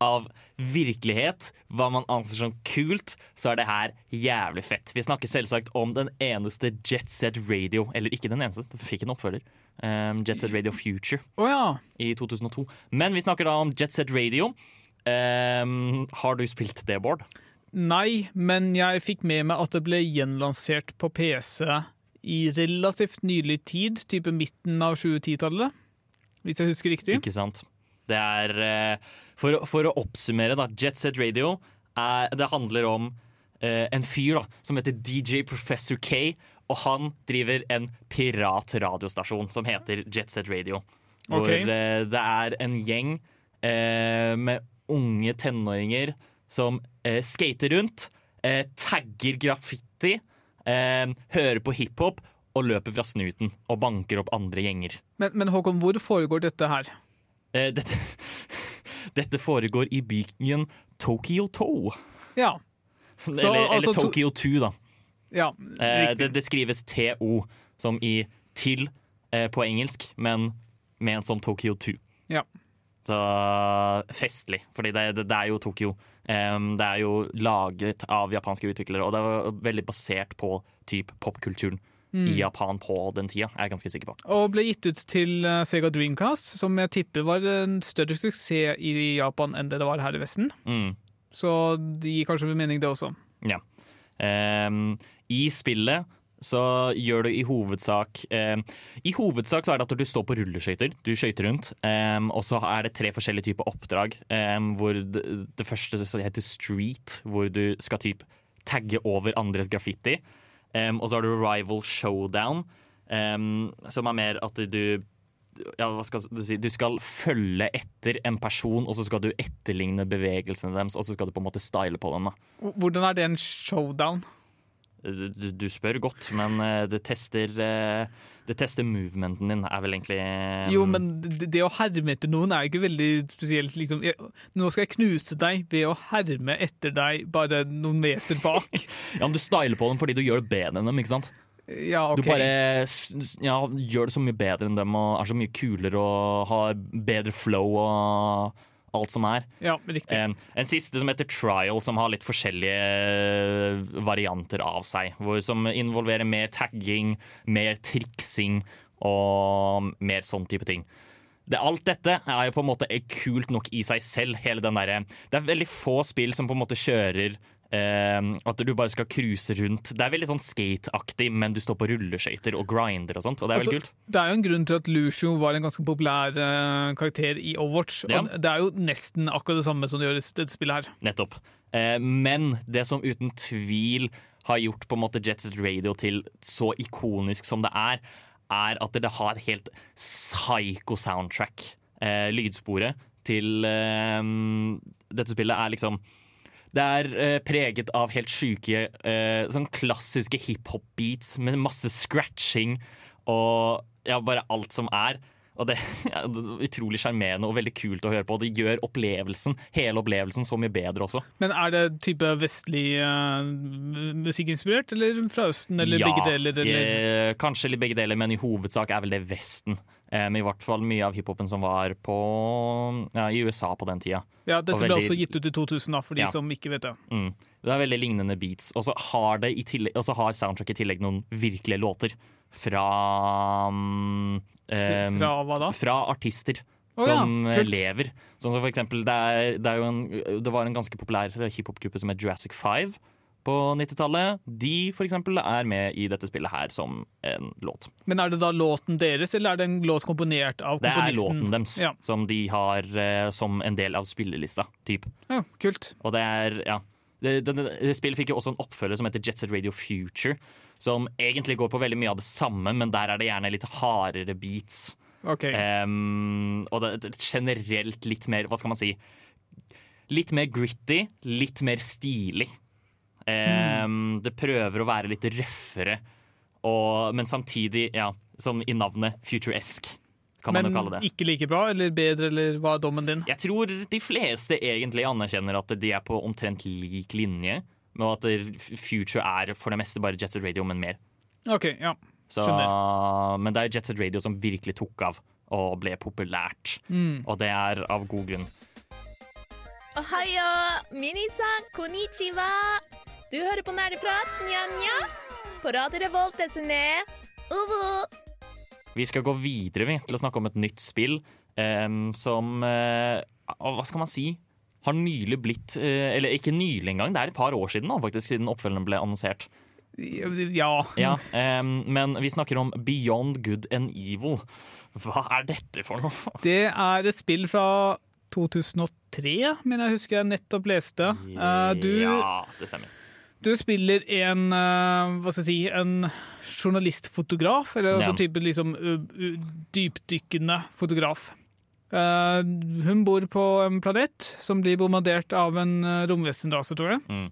Speaker 1: av virkelighet, hva man anser som kult, så er det her jævlig fett. Vi snakker selvsagt om den eneste Jet Set Radio, eller ikke den eneste, det fikk en oppfølger. Um, Jet Set Radio Future
Speaker 2: oh, ja.
Speaker 1: i 2002. Men vi snakker da om Jet Set Radio. Um, har du spilt det, Bård?
Speaker 2: Nei, men jeg fikk med meg at det ble gjenlansert på PC i relativt nylig tid, type midten av 2010-tallet. Hvis jeg husker riktig.
Speaker 1: Ikke sant? Det er eh, for, for å oppsummere, da. Jet Set Radio er, det handler om eh, en fyr da, som heter DJ Professor K. Og han driver en piratradiostasjon som heter Jet Set Radio. Hvor
Speaker 2: okay.
Speaker 1: eh, det er en gjeng eh, med unge tenåringer som eh, skater rundt, eh, tagger graffiti, eh, hører på hiphop og løper fra snuten og banker opp andre gjenger.
Speaker 2: Men, men Håkon, hvor foregår dette her?
Speaker 1: Eh, dette, dette foregår i byen Tokyo 2.
Speaker 2: Ja.
Speaker 1: eller, eller
Speaker 2: altså to-
Speaker 1: Tokyo 2, da.
Speaker 2: ja
Speaker 1: Eh, det, det skrives TO, som i til på engelsk, men ment som Tokyo 2.
Speaker 2: Ja.
Speaker 1: Så festlig, fordi det, det, det er jo Tokyo. Det er jo laget av japanske utviklere, og det er veldig basert på typ popkulturen
Speaker 2: Mm.
Speaker 1: i Japan på den tida, er jeg ganske sikker på.
Speaker 2: Og ble gitt ut til eh, Sega Dreamcast, som jeg tipper var en større suksess i Japan enn det det var her i Vesten.
Speaker 1: Mm.
Speaker 2: Så det gir kanskje mening, det også.
Speaker 1: Ja. Um, I spillet så gjør du i hovedsak eh, I hovedsak så er det at du står på rulleskøyter. Du skøyter rundt. Eh, og så er det tre forskjellige typer oppdrag. Eh, hvor det, det første heter Street, hvor du skal typ tagge over andres graffiti. Ehm, og så har du Rival Showdown, ehm, som er mer at du ja, hva skal du si? Du skal følge etter en person, og så skal du etterligne bevegelsene deres, og så skal du på en måte style på dem. da
Speaker 2: Hvordan er det en showdown?
Speaker 1: Du, du spør godt, men eh, det tester eh, Det tester movementen din, er vel egentlig um...
Speaker 2: Jo, men det, det å herme etter noen er ikke veldig spesielt. Liksom. Jeg, nå skal jeg knuse deg ved å herme etter deg bare noen meter bak.
Speaker 1: Ja, men Du styler på dem fordi du gjør det bedre enn dem. ikke sant?
Speaker 2: Ja,
Speaker 1: Du bare ja, gjør det så mye bedre enn dem og er så mye kulere og har bedre flow og alt som er.
Speaker 2: Ja, riktig.
Speaker 1: En, en siste som heter Trial, som har litt forskjellige eh, varianter av seg. Hvor, som involverer mer tagging, mer triksing og mer sånn type ting. Det, alt dette er jo på en måte er kult nok i seg selv. Hele den der, det er veldig få spill som på en måte kjører eh, at du bare skal cruise rundt. Det er veldig sånn skate-aktig, men du står på rulleskøyter og grinder og sånt. Og det er
Speaker 2: Altså,
Speaker 1: veldig kult.
Speaker 2: det er jo en grunn til at Lucio var en ganske populær eh, karakter i Overwatch.
Speaker 1: Ja.
Speaker 2: Og det er jo nesten akkurat det samme som det gjør i dette spillet her.
Speaker 1: Nettopp. Eh, men det som uten tvil har gjort på en måte Jet Set Radio til så ikonisk som det er, er at det har helt psycho soundtrack. Eh, lydsporet til eh, dette spillet er liksom det er eh, preget av helt sjuke, eh, sånn klassiske hiphop-beats med masse scratching og ja, bare alt som er. Og det er utrolig sjarmerende og veldig kult å høre på. Det gjør opplevelsen, hele opplevelsen så mye bedre også.
Speaker 2: Men er det type vestlig uh, musikkinspirert, eller fra Østen, eller begge deler? Eller?
Speaker 1: eh, kanskje litt begge deler, men i hovedsak er vel det Vesten. Eh, men i hvert fall mye av hiphopen som var på, ja, i USA på den tida.
Speaker 2: Ja, dette
Speaker 1: og
Speaker 2: ble
Speaker 1: veldig-
Speaker 2: også gitt ut i 2000, da, for de
Speaker 1: Ja.
Speaker 2: som ikke vet det.
Speaker 1: Mm. Det er veldig lignende beats. Og så har, det tillegg, har soundtrack i tillegg noen virkelige låter fra um,
Speaker 2: Fra hva da?
Speaker 1: fra artister
Speaker 2: Oh,
Speaker 1: som
Speaker 2: ja,
Speaker 1: lever. Sånn som for eksempel, det, er, det, er en, det var en ganske populær hiphop-gruppe som het Jurassic 5 på 90-tallet. De for eksempel er med i dette spillet her som en låt.
Speaker 2: Men er det da låten deres, eller er det en låt komponert av komponisten?
Speaker 1: Det er låten deres
Speaker 2: Ja.
Speaker 1: som de har eh, som en del av spillelista. Typ.
Speaker 2: ja, kult.
Speaker 1: Og det er, ja det, det, det, Spillet fikk jo også en oppfølger som heter Jet Set Radio Future. Som egentlig går på veldig mye av det samme, men der er det gjerne litt hardere beats.
Speaker 2: Ok.
Speaker 1: Um, og det, det, generelt litt mer, hva skal man si Litt mer gritty, litt mer stilig. Em, Det prøver å være litt røffere, og, men samtidig, ja, som i navnet, futuresk, kan man jo kalle det.
Speaker 2: ikke like bra, eller bedre, eller hva er dommen din?
Speaker 1: Jeg tror de fleste egentlig anerkjenner at de er på omtrent lik linje, med at Future er for det meste bare Jet Set Radio, men mer.
Speaker 2: Ok, ja.
Speaker 1: Så, men det er Jet Set Radio som virkelig tok av og ble populært.
Speaker 2: Mm.
Speaker 1: Og det er av god grunn.
Speaker 5: Ohayo, minisan, konnichiwa. Du hører på Nerdeprat, nja-nja. På Radio Revolt, desne. Uvu.
Speaker 1: Vi skal gå videre vi, til å snakke om et nytt spill um, som uh, Hva skal man si? Har nylig blitt uh, Eller ikke nylig engang, det er et par år siden nå, faktisk, siden oppfølgeren ble annonsert.
Speaker 2: Ja.
Speaker 1: Ja, um, men vi snakker om Beyond Good and Evil. Hva er dette for noe?
Speaker 2: Det er et spill fra 2003, men jeg husker jeg nettopp leste. Eh, du,
Speaker 1: Ja, det stemmer.
Speaker 2: Du spiller en eh, hva skal jeg si, en journalistfotograf, eller altså
Speaker 1: Ja.
Speaker 2: type liksom dypdykkende fotograf. Eh, hun bor på en planet som blir bombardert av en uh, romvesenrase, tror jeg.
Speaker 1: Mm.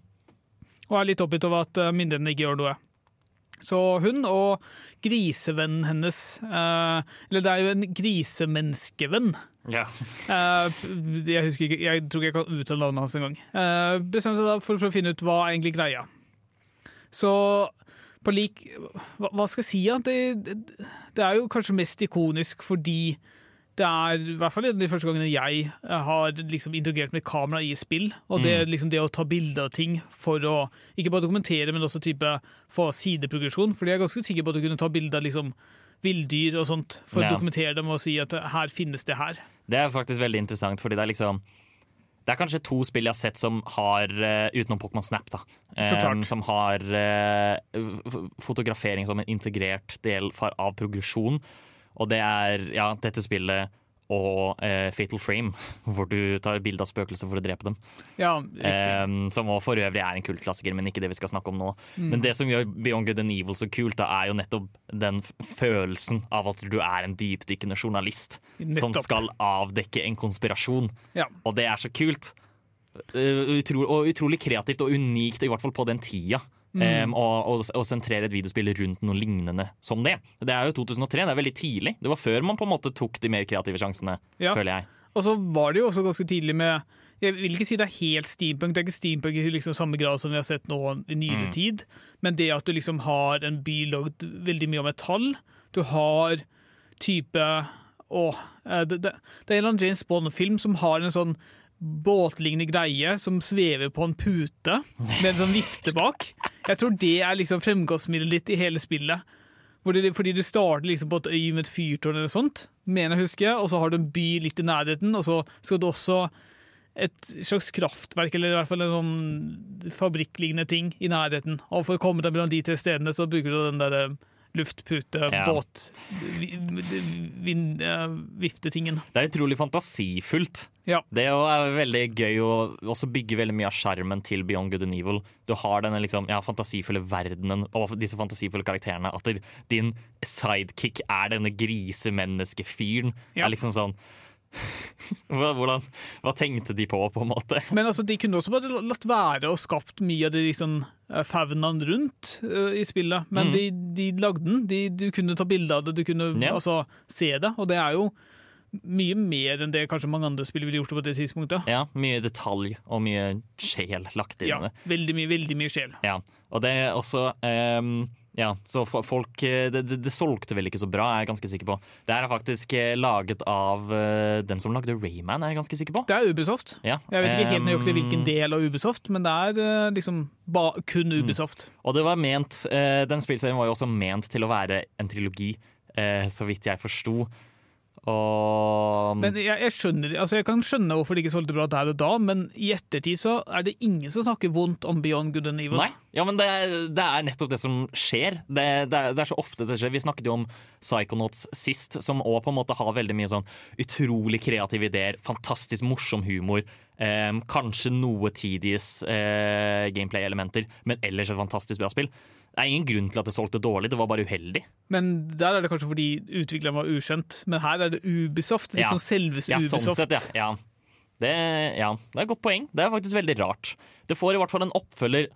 Speaker 2: Og er litt oppgitt over at myndighetene ikke gjør noe. Så hun og grisevennen hennes eh, Eller det er jo en grisemenneskevenn.
Speaker 1: Ja.
Speaker 2: uh, jeg husker ikke, jeg tror ikke jeg kan uttale navnet hans engang. Uh, bestemte seg da for prøve å finne ut hva er egentlig greia. Så på lik Hva, hva skal jeg si? Ja? Det, det, det er jo kanskje mest ikonisk fordi det er i hvert fall de første gangene jeg eh, har liksom interagert med kamera i spill. Og det, liksom det å ta bilde av ting for å ikke bare dokumentere, men også type få sideprogresjon. Fordi jeg er ganske sikker på at du kunne ta bilde av liksom villdyr og sånt for
Speaker 1: Ja.
Speaker 2: å dokumentere dem og si at her finnes det her.
Speaker 1: Det er faktisk veldig interessant, fordi det er liksom det er kanskje to spill jeg har sett som har, eh, utenom Pokémon Snap, da, eh, som har uh, fotografering som en integrert del av progresjon. Og det er ja, dette spillet og eh, Fatal Frame, hvor du tar bilde av spøkelser for å drepe dem.
Speaker 2: Ja.
Speaker 1: Eh, som for øvrig er en kultklassiker, men ikke det vi skal snakke om nå.
Speaker 2: Mm.
Speaker 1: Men det som gjør Beyond Good and Evil så kult, da, er jo nettopp den følelsen av at du er en dypdykkende journalist som skal avdekke en konspirasjon.
Speaker 2: Ja.
Speaker 1: Og det er så kult. Uh, utro og utrolig kreativt og unikt, i hvert fall på den tida.
Speaker 2: Mm.
Speaker 1: Um, og, og, sentrere et videospill rundt noe lignende som det. Det er jo 2003, det er veldig tidlig. Det var før man på en måte tok de mer kreative sjansene,
Speaker 2: Ja.
Speaker 1: føler jeg.
Speaker 2: Og så var det jo også ganske tidlig med Jeg vil ikke si det er helt steampunk, det er ikke steampunk i liksom samme grad som vi har sett nå i nyere
Speaker 1: Mm.
Speaker 2: tid, men det at du liksom har en by lagd veldig mye av metall, du har type Åh, eh, det, det, det er en eller annen James Bond-film som har en sånn båtlignende greie som svever på en pute med en sånn vifte bak. Jeg tror det er liksom fremgangsmiddelet ditt i hele spillet. Fordi du starter liksom på et øy med et fyrtårn eller sånt, mener jeg husker, og så har du en by litt i nærheten, og så skal du også et slags kraftverk, eller i hvert fall en sånn fabrikklignende ting i nærheten. Og for å komme deg mellom de tre stedene, så bruker du den der eh, luftpute,
Speaker 1: Ja.
Speaker 2: båt, vi- vind, viftetingen.
Speaker 1: Det er utrolig fantasifullt.
Speaker 2: Ja.
Speaker 1: Det er jo veldig gøy å også bygge veldig mye av skjermen til Beyond Good and Evil. Du har denne liksom, ja, fantasifulle verdenen og disse fantasifulle karakterene. At din sidekick er denne grisemenneskefyren.
Speaker 2: Ja.
Speaker 1: Er liksom sånn hvordan, hva tenkte de på, på en måte?
Speaker 2: Men altså, de kunne også bare latt være og skapt mye av de liksom, eh, faunaen rundt uh, i spillet. Men
Speaker 1: Mm.
Speaker 2: de, de lagde den. De, du kunne ta bilde av det, du kunne
Speaker 1: Ja.
Speaker 2: altså, se det. Og det er jo mye mer enn det kanskje mange andre spill ville gjort på det tidspunktet.
Speaker 1: Ja, Mye detalj og mye sjel lagt inn i
Speaker 2: Ja,
Speaker 1: det.
Speaker 2: veldig mye, veldig mye sjel.
Speaker 1: Ja, og det er også ehm, Ja, så folk eh, det, det, det solgte vel ikke så bra, er jeg ganske sikker på. Det her er faktisk eh, laget av eh, dem som lagde Rayman, er jeg ganske sikker på.
Speaker 2: Det er Ubisoft.
Speaker 1: Ja.
Speaker 2: Jeg vet ikke helt nøyaktig hvilken del av Ubisoft, men det er liksom kun
Speaker 1: Mm.
Speaker 2: Ubisoft.
Speaker 1: Og det var ment, den spillserien var jo også ment til å være en trilogi, så vidt jeg forsto. Og
Speaker 2: Men jeg, jeg, skjønner, altså jeg kan skjønne hvorfor det ikke solgte bra der og da, men i ettertid så er det ingen som snakker vondt om Beyond Good and Evil.
Speaker 1: Nei, ja, men det, det er nettopp det som skjer. Det, det, er, det er så ofte det skjer. Vi snakket jo om Psychonauts sist, som òg på en måte har veldig mye sånn utrolig kreative ideer, fantastisk morsom humor. Eh, kanskje noe Tedious eh, gameplay-elementer, men ellers et fantastisk bra spill. Det er ingen grunn til at det solgte dårlig, det var bare uheldig.
Speaker 2: Men der er det kanskje fordi utvikleren var ukjent. Men her er det Ubisoft.
Speaker 1: Ja.
Speaker 2: Liksom selveste
Speaker 1: Ja, sånn sett, ja. ja. Det, ja. det er et godt poeng. Det er faktisk veldig rart. Det får i hvert fall en oppfølger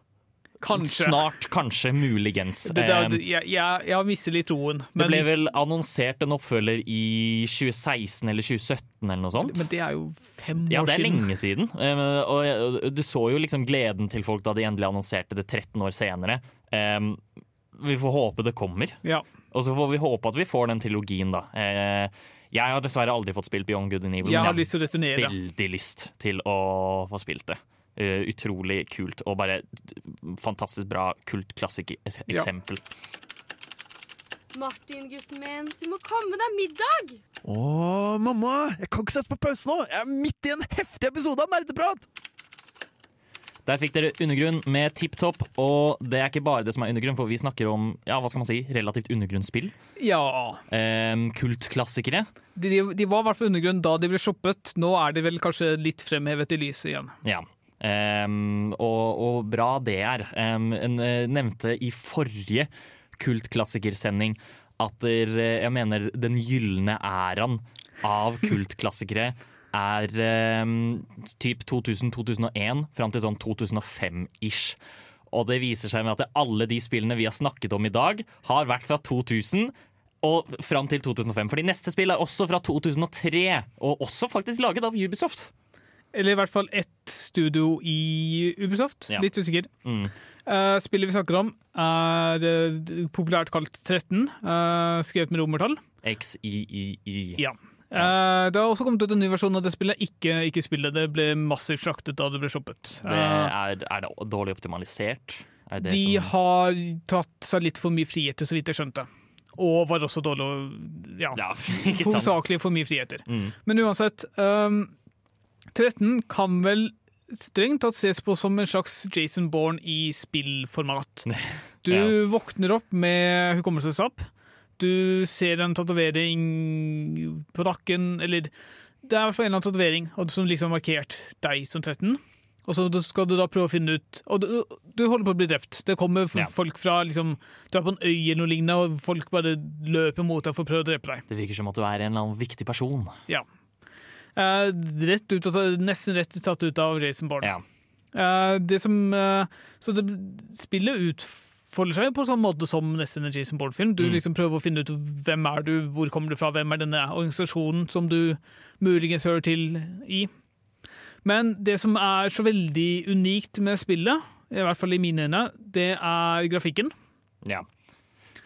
Speaker 2: Kanskje.
Speaker 1: snart, kanskje, muligens.
Speaker 2: Det, det,
Speaker 1: Eh,
Speaker 2: jeg, jeg, jeg har mistet litt troen.
Speaker 1: Det ble vel annonsert en oppfølger i 2016 eller 2017 eller noe sånt.
Speaker 2: men det er jo fem år siden.
Speaker 1: Ja, det er lenge siden. Eh, Og du så jo liksom gleden til folk da de endelig annonserte det 13 år senere. Eh, Vi får håpe det kommer.
Speaker 2: Ja.
Speaker 1: Og så får vi håpe at vi får den trilogien, da. Uh, Jeg har dessverre aldri fått spilt Beyond Good and Evil,
Speaker 2: Jeg har
Speaker 1: men
Speaker 2: lyst til å returnere.
Speaker 1: veldig lyst til å få spilt det. Uh, utrolig kult og bare fantastisk bra kultklassikeksempel.
Speaker 6: Martin, gutten min, du må komme deg middag!
Speaker 3: Å, mamma! Jeg kan ikke sette på pause nå! Jeg er midt i en heftig episode av Nerdeprat!
Speaker 1: Der fikk dere Undergrunn med Tipp Topp, og det er ikke bare det som er undergrunn, for vi snakker om ja, hva skal man si, relativt undergrunnsspill.
Speaker 2: Ja.
Speaker 1: Eh, kultklassikere.
Speaker 2: De, de, de var i hvert fall undergrunn da de ble shoppet. Nå er de vel kanskje litt fremhevet i lyset igjen.
Speaker 1: Ja. Um, og, og bra det er. Um, en eh, nevnte i forrige kultklassikersending at der, eh, jeg mener den gylne æraen av kultklassikere er eh, typ 2000-2001 fram til sånn 2005-ish. Og det viser seg med at alle de spillene vi har snakket om i dag, har vært fra 2000 og fram til 2005. Fordi neste spill er også fra 2003, og også faktisk laget av Ubisoft.
Speaker 2: Eller i hvert fall ett studio i Ubisoft.
Speaker 1: Ja.
Speaker 2: Litt usikker.
Speaker 1: Mm.
Speaker 2: Uh, spillet vi snakker om, er uh, populært kalt 13, uh, skrevet med romertall.
Speaker 1: XIII.
Speaker 2: Ja. Eh, det har også kommet ut en ny versjon av det spillet. Ikke, ikke spillet. Det ble massivt slaktet da det ble shoppet.
Speaker 1: Det
Speaker 2: Eh,
Speaker 1: er, er det dårlig optimalisert? Er det
Speaker 2: de
Speaker 1: som,
Speaker 2: har tatt seg litt for mye friheter, så vidt jeg skjønte. Og var også dårlig Ja.
Speaker 1: ja?
Speaker 2: Hovedsakelig for mye friheter.
Speaker 1: Mm.
Speaker 2: Men uansett, um, 13 kan vel strengt tatt ses på som en slags Jason Bourne i spillformat. Du
Speaker 1: Ja.
Speaker 2: våkner opp med hukommelsestap. Du ser en tatovering på nakken, eller det er i hvert fall en eller annen tatovering som liksom har markert deg som 13. Og så skal du da prøve å finne ut Og du, du holder på å bli drept. Det kommer
Speaker 1: Ja.
Speaker 2: folk fra liksom Du er på en øy eller noe lignende, og folk bare løper mot deg for å prøve å drepe deg.
Speaker 1: Det virker som at du er en eller annen viktig person.
Speaker 2: Ja. Eh, rett ut, nesten rett tatt ut av Jason Bourne.
Speaker 1: Ja.
Speaker 2: Eh, det som, eh, så det, spillet utfolder seg på samme måte som nesten Energy som Bourne-film. Du
Speaker 1: Mm.
Speaker 2: liksom prøver å finne ut hvem er du, hvor kommer du fra, hvem er denne organisasjonen som du muligens hører til i. Men det som er så veldig unikt med spillet, i hvert fall i mine øyne, det er grafikken.
Speaker 1: ja.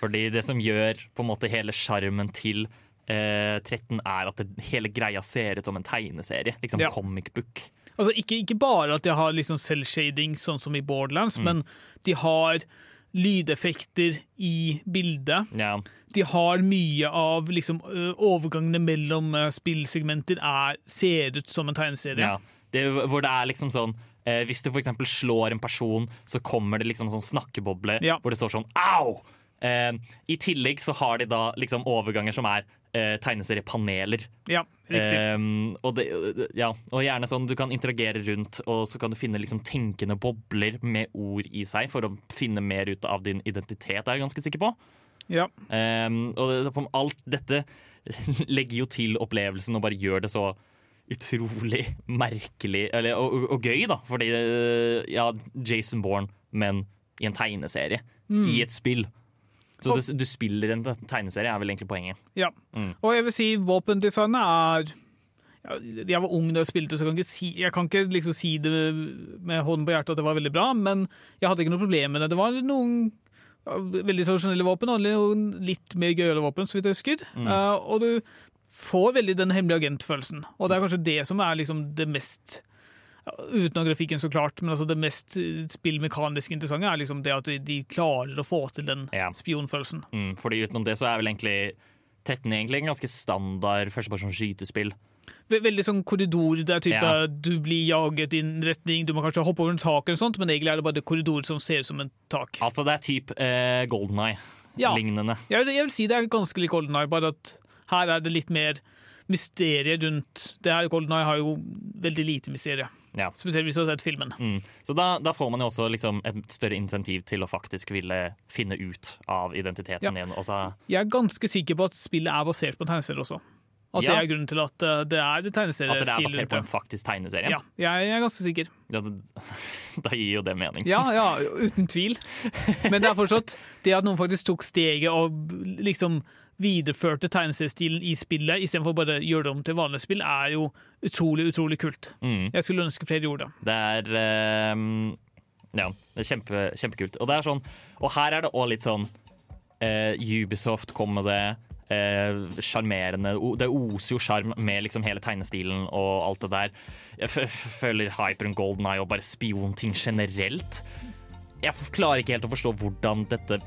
Speaker 1: Fordi det som gjør på en måte hele sjarmen til eh, 13, er at det, hele greia ser ut som en tegneserie. Liksom
Speaker 2: Ja.
Speaker 1: comic book.
Speaker 2: Altså ikke, ikke bare at de har liksom cell-shading, sånn som i Borderlands, men de har lydeffekter i bildet.
Speaker 1: Ja.
Speaker 2: De har mye av liksom, overgangene mellom spillsegmenter er, ser ut som en tegneserie.
Speaker 1: ja. Det, hvor det er liksom sånn eh, Hvis du eksempel slår en person, så kommer det liksom sånn snakkeboble
Speaker 2: Ja.
Speaker 1: hvor det står sånn au! Eh, I tillegg så har de da liksom overganger som er eh, tegneseriepaneler.
Speaker 2: Ja.
Speaker 1: Um, og, det, ja, og gjerne sånn du kan interagere rundt, og så kan du finne liksom tenkende bobler med ord i seg for å finne mer ut av din identitet, er jeg ganske sikker på.
Speaker 2: ja.
Speaker 1: Um, og det, alt dette legger jo til opplevelsen og bare gjør det så utrolig merkelig eller, og, og, gøy, da. Fordi uh, ja, Jason Bourne, men i en tegneserie. I et spill. Så du, du spiller en tegneserie, er vel egentlig poenget.
Speaker 2: ja.
Speaker 1: Mm.
Speaker 2: Og jeg vil si våpendesignet er Jeg var ung da jeg spilte, så jeg kan ikke, si, kan ikke liksom si det med hånden på hjertet at det var veldig bra, men jeg hadde ikke noe problem med det. Det var noen veldig tradisjonelle våpen og noen litt mer gøyale våpen, så vidt jeg husker. Eh, og du får veldig den hemmelige agentfølelsen. Og det er kanskje det som er liksom det mest ja, Utenom grafikken, så klart, men altså det mest eh, spillmekanisk interessante er liksom det at de, klarer å få til den
Speaker 1: Ja.
Speaker 2: spionfølelsen.
Speaker 1: Mm, fordi utenom det så er vel egentlig 13 egentlig en ganske standard førstepersons skytespill.
Speaker 2: Veldig sånn korridor. Det er type
Speaker 1: Ja.
Speaker 2: du blir jaget i en retning, du må kanskje hoppe over en tak, eller sånt, men egentlig er det bare korridor som ser ut som en tak.
Speaker 1: Altså det er type eh, Golden Eye.
Speaker 2: Ja. Jeg vil, si det er ganske lik Golden Eye, bare at her er det litt mer mysteriet rundt Det her Golden Eye har jo veldig lite mysterie.
Speaker 1: Ja.
Speaker 2: Spesielt hvis du har sett filmen.
Speaker 1: Mm. Så da, da får man jo også liksom et større insentiv til å faktisk ville finne ut av identiteten
Speaker 2: Ja.
Speaker 1: din. Også.
Speaker 2: Jeg er ganske sikker på at spillet er basert på tegneserier også. At det er grunnen til at uh, det er
Speaker 1: at det er basert på en faktisk tegneserie.
Speaker 2: Ja, jeg er ganske sikker.
Speaker 1: Ja, da gir jo det mening.
Speaker 2: Ja, ja, uten tvil. Men det er fortsatt det at noen faktisk tok steget og liksom videreførte tegneseriestilen i spillet istedenfor bare å gjøre det om til vanlig spill, er jo utrolig, utrolig kult.
Speaker 1: Mm.
Speaker 2: Jeg skulle ønske flere gjorde det.
Speaker 1: Det er ehm, Ja, det er kjempe, kjempekult. Og det er sånn Og her er det òg litt sånn uh, Ubisoft kom med det. eh, sjarmerende. O- det oser jo sjarm med liksom hele tegnestilen og alt det der. Jeg føler Hyper and Golden Eye og bare spionting generelt. Jeg klarer ikke helt å forstå hvordan dette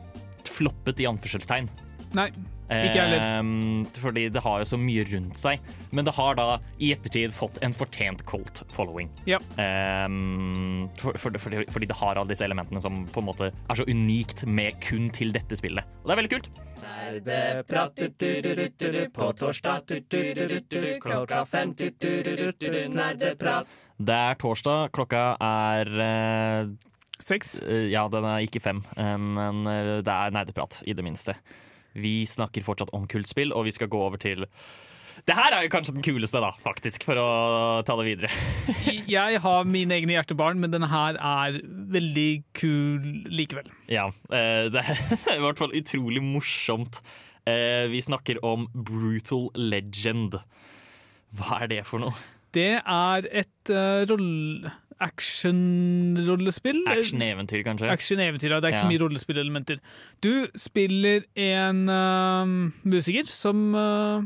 Speaker 1: floppet i anførselstegn.
Speaker 2: Nei, ikke heller.
Speaker 1: Ehm, fordi det har jo så mye rundt seg. Men det har da i ettertid fått en fortjent cult following.
Speaker 2: Ja.
Speaker 1: Um, for, for, fordi, fordi det har alle disse elementene som på en måte er så unikt med kun til dette spillet. Og det er veldig kult.
Speaker 7: På torsdag klokka fem nerdeprat.
Speaker 1: Det er torsdag, klokka er uh,
Speaker 2: Seks.
Speaker 1: Uh, Ja, den er ikke fem, uh, men eh, det er nerdeprat, i det minste. Vi snakker fortsatt om kultspill, og vi skal gå over til Det her er jo kanskje den kuleste, da, faktisk, for å ta det videre.
Speaker 2: Jeg har mine egne hjertebarn, men denne her er veldig kul likevel.
Speaker 1: Ja, eh, det er i hvert fall utrolig morsomt. Eh, Vi snakker om Brutal Legend. Hva er det for noe?
Speaker 2: Det er et uh, roll... Action-rollespill.
Speaker 1: Action-eventyr, kanskje?
Speaker 2: Action-eventyr, ja. Det er ikke så mye rollespillelementer. Du spiller en uh, musiker som uh,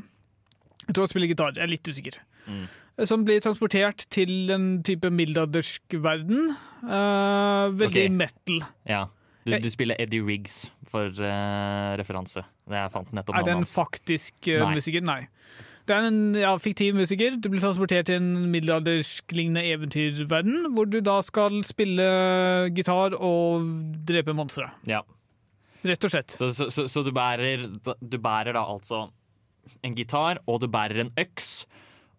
Speaker 2: Jeg tror han spiller gitar, jeg er litt usikker.
Speaker 1: Mm.
Speaker 2: Som blir transportert til en type middelaldersk verden. Uh, veldig
Speaker 1: okay.
Speaker 2: metal.
Speaker 1: Ja. Du, du spiller Eddie Riggs for eh, referanse. Det jeg fant nettopp
Speaker 2: Er det en faktisk eh, musiker? Nei. Det er en ja, fiktiv musiker. Du blir transportert til en middelaldersk-lignende eventyrverden, hvor du da skal spille gitar og drepe monstre.
Speaker 1: Ja.
Speaker 2: Rett og slett.
Speaker 1: Så, så, så, så du, bærer, du bærer da altså en gitar, og du bærer en øks,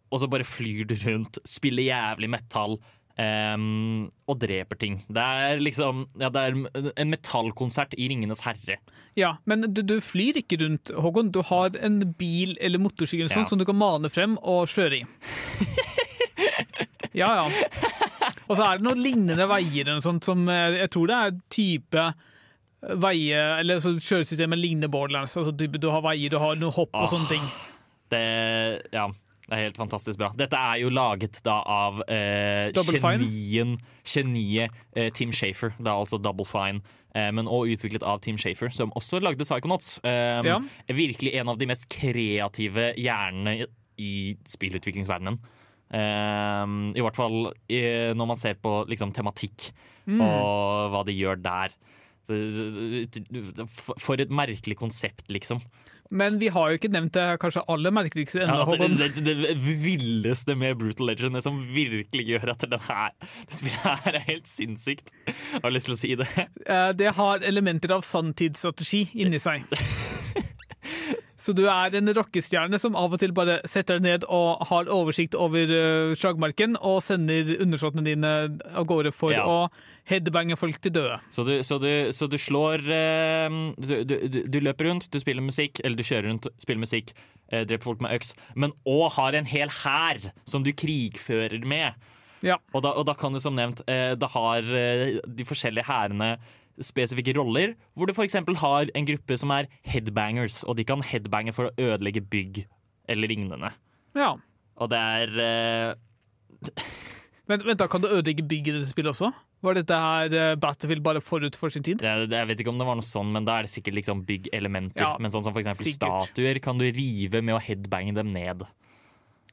Speaker 1: og så bare flyr du rundt, spiller jævlig metall. Ehm, og dreper ting. Det er liksom ja, det er en metallkonsert i Ringenes herre.
Speaker 2: Ja, Men du, du flyr ikke rundt, Håkon. Du har en bil eller motorsykkel eller sånt
Speaker 1: Ja.
Speaker 2: som du kan mane frem og kjøre i. Ja, ja. Og så er det noen lignende veier eller noe sånt som eh, Jeg tror det er type veier Eller så kjøresystemet ligner Borderlands. Altså du, du har veier, du har noen hopp og
Speaker 1: Ah.
Speaker 2: sånne ting.
Speaker 1: Det, ja, det er helt fantastisk bra. Dette er jo laget da av eh, genien, geniet eh, Tim Shafer. Det er altså Double Fine. Eh, men også utviklet av Tim Shafer, som også lagde Psychonauts. Eh,
Speaker 2: Ja.
Speaker 1: Virkelig en av de mest kreative hjernene i- i spillutviklingsverdenen. Eh, I hvert fall eh, når man ser på liksom, tematikk
Speaker 2: Mm.
Speaker 1: og hva de gjør der. For et merkelig konsept, liksom.
Speaker 2: Men vi har jo ikke nevnt det kanskje aller merkeligste ennå,
Speaker 1: Ja, det, det, det villeste med Brutal Legend, det som virkelig gjør at den her, det spillet her er helt sinnssykt. Jeg har lyst til å si det.
Speaker 2: Eh, Det har elementer av sanntidsstrategi inni seg. Så du er en rockestjerne som av og til bare setter deg ned og har oversikt over uh, slagmarken og sender undersåttene dine av gårde for
Speaker 1: Ja.
Speaker 2: å headbange folk til døde.
Speaker 1: Så du, så du, så du slår uh, du, du, løper rundt, du spiller musikk, eller du kjører rundt, spiller musikk, uh, dreper folk med øks, men òg har en hel hær som du krigfører med.
Speaker 2: Ja.
Speaker 1: Og da, og da kan du som nevnt Da har de forskjellige hærene spesifikke roller, hvor du f.eks. har en gruppe som er headbangers, og de kan headbange for å ødelegge bygg eller lignende.
Speaker 2: ja.
Speaker 1: Og det er uh...
Speaker 2: Vent, vent, da kan du ødelegge bygg i dette spillet også? Var dette her eh, Battlefield bare forut for sin tid?
Speaker 1: det, er- Jeg vet ikke om det var noe sånn, men da er det sikkert liksom byggelementer.
Speaker 2: Ja,
Speaker 1: men sånn som for eksempel
Speaker 2: sikkert.
Speaker 1: statuer kan du rive med å headbange dem ned.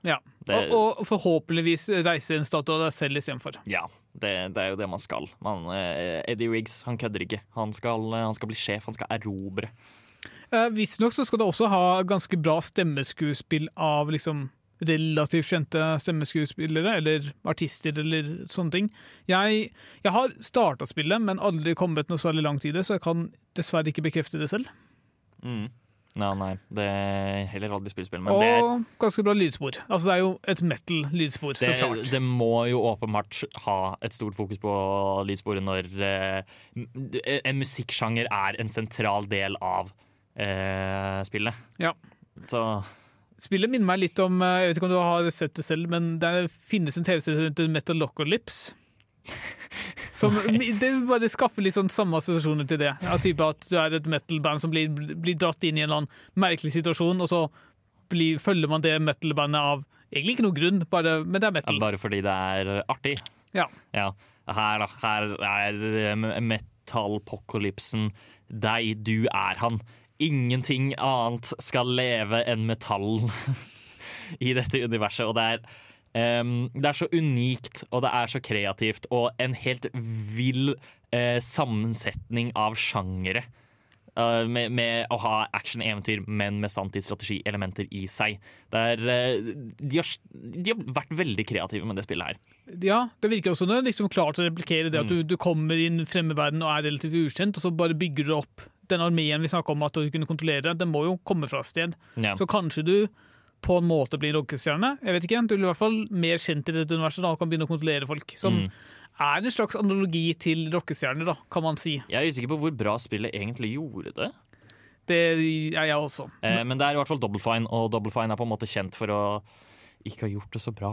Speaker 2: Ja.
Speaker 1: Det-
Speaker 2: Og, og forhåpentligvis reise en statue av deg selv istedenfor.
Speaker 1: Ja, det, det er jo det man skal. Man, eh, Eddie Riggs han kødder ikke. Han skal, eh, han skal bli sjef, han skal erobre.
Speaker 2: Eh, Visstnok så skal det også ha ganske bra stemmeskuespill av liksom relativt kjente stemmeskuespillere, eller artister, eller sånne ting. Jeg, jeg har starta spillet, men aldri kommet noe særlig langt i det, så jeg kan dessverre ikke bekrefte det selv.
Speaker 1: Mm. Ja, nei, det er heller aldri spillspill, men det,
Speaker 2: Og ganske bra lydspor. Altså, det er jo et metal-lydspor, så klart.
Speaker 1: det må jo åpenbart ha et stort fokus på lydsporet når eh, en musikksjanger er en sentral del av eh, spillet.
Speaker 2: Ja.
Speaker 1: Så
Speaker 2: Spillet minner meg litt om eh, Jeg vet ikke om du har sett det selv, men det finnes en TV-serie som heter Metal Locolypse. Som det bare skaffer litt sånn samme assosiasjoner til det. Ja, type At du er et metal-band som blir, blir dratt inn i en eller annen merkelig situasjon, og så blir, følger man det metal-bandet av egentlig ikke noen grunn, bare, men det er
Speaker 1: ja, bare fordi det er artig.
Speaker 2: Ja.
Speaker 1: Ja. Her, her er metallpokalypsen deg, du er han. ingenting annet skal leve enn metall i dette universet. Og det er, ehm, det er så unikt, og det er så kreativt, og en helt vill uh, sammensetning av sjangere. Uh, med, med å ha action-eventyr, men med sanntidsstrategielementer i seg. Det er, uh, de, har, de har vært veldig kreative med det spillet her.
Speaker 2: Ja, det virker også det liksom klart å replikere det at
Speaker 1: Mm.
Speaker 2: du, du kommer inn i fremmed verden og er relativt ukjent, og så bare bygger du opp den armeen vi snakka om at du kunne kontrollere. Den må jo komme fra et sted.
Speaker 1: Ja.
Speaker 2: Så kanskje du på en måte blir rockestjerne. Jeg vet ikke, Du blir i hvert fall mer kjent i dette universet da, og kan begynne å kontrollere folk. Som
Speaker 1: Mm.
Speaker 2: er en slags analogi til rockestjerner, da, kan man si.
Speaker 1: Jeg er usikker på hvor bra spillet egentlig gjorde det.
Speaker 2: Det er jeg også.
Speaker 1: Eh, men det er i hvert fall Double Fine, og Double Fine er på en måte kjent for å ikke ha gjort det så bra.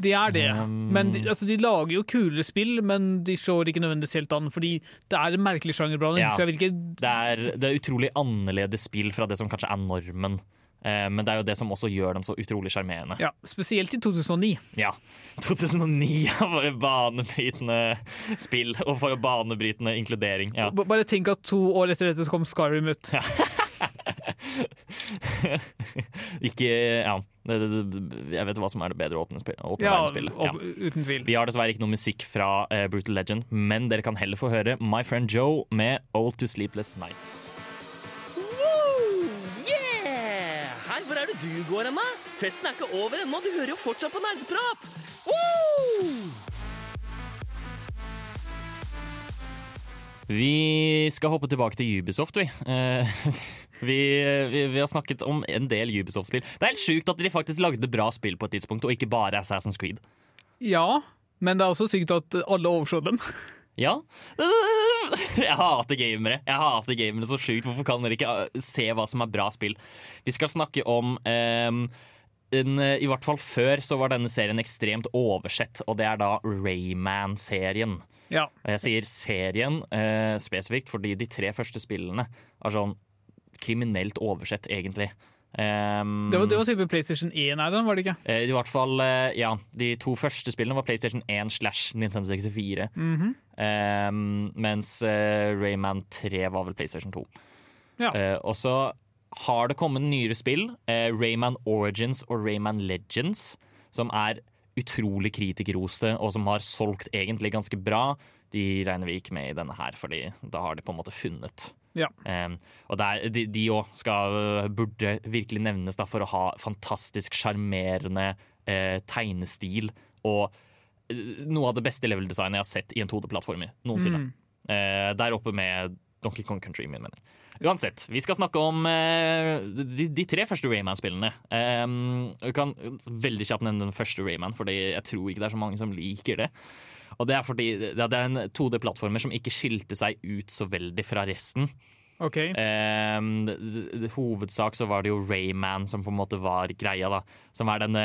Speaker 2: Det er det.
Speaker 1: Um,
Speaker 2: men de, altså, de lager jo kulere spill, men de slår ikke nødvendigvis helt an. Fordi det er en merkelig sjangerblanding.
Speaker 1: Ja. Det er, det er utrolig annerledes spill fra det som kanskje er normen. Eh, men det er jo det som også gjør dem så utrolig sjarmerende.
Speaker 2: ja, Spesielt i 2009.
Speaker 1: Ja. 2009 var et banebrytende spill, og for banebrytende inkludering. Ja.
Speaker 2: Bare tenk at to år etter dette så kom Skyrim ut.
Speaker 1: Ikke Ja. Det, det, jeg vet hva som er det bedre åpne, åpne
Speaker 2: Ja,
Speaker 1: verdensspillet. Ja.
Speaker 2: uten tvil.
Speaker 1: Vi har dessverre ikke noe musikk fra eh, Brutal Legend, men dere kan heller få høre My Friend Joe med Old to Sleepless Nights.
Speaker 7: Det du går hen, da? Festen er ikke over ennå, du hører jo fortsatt på nerdeprat! Woo!
Speaker 1: Vi skal hoppe tilbake til Ubisoft, vi. Eh, vi, vi. Vi har snakket om en del Ubisoft-spill. Det er helt sjukt at de faktisk lagde bra spill på et tidspunkt, og ikke bare Assassin's Creed.
Speaker 2: Ja, men det er også sykt at alle overså dem.
Speaker 1: Ja. Jeg hater gamere. Jeg hater gamere så sjukt. Hvorfor kan dere ikke uh, se hva som er bra spill? Vi skal snakke om um, en, uh, I hvert fall før så var denne serien ekstremt oversett, og det er da Rayman-serien.
Speaker 2: Ja.
Speaker 1: Og jeg sier serien uh, spesifikt fordi de tre første spillene er sånn kriminelt oversett, egentlig. Um,
Speaker 2: Det var, det var sikkert PlayStation 1 her, var det ikke?
Speaker 1: eh, I hvert fall, eh, ja. De to første spillene var PlayStation 1 slash Nintendo 64.
Speaker 2: Mhm.
Speaker 1: Um, mens eh, Rayman 3 var vel PlayStation 2.
Speaker 2: Ja.
Speaker 1: Uh, og så har det kommet nyere spill, uh, Rayman Origins og Rayman Legends, som er utrolig kritikerroste, og som har solgt egentlig ganske bra. De regner vi ikke med i denne her, Fordi da har de på en måte funnet.
Speaker 2: Ja.
Speaker 1: Um, og der, de òg skal burde virkelig nevnes da, for å ha fantastisk sjarmerende eh, tegnestil og eh, noe av det beste level-designet jeg har sett i en 2D-plattformer noensinne. Eh, der oppe med Donkey Kong Country, min mening. Uansett, vi skal snakke om eh, de, de tre første Rayman-spillene. Um, jeg kan veldig kjapt nevne den første Rayman, Fordi jeg tror ikke det er så mange som liker det. Og det er fordi det er en 2D-plattformer som ikke skilte seg ut så veldig fra resten.
Speaker 2: OK.
Speaker 1: Um, hovedsak så var det jo Rayman som på en måte var greia, da. Som er denne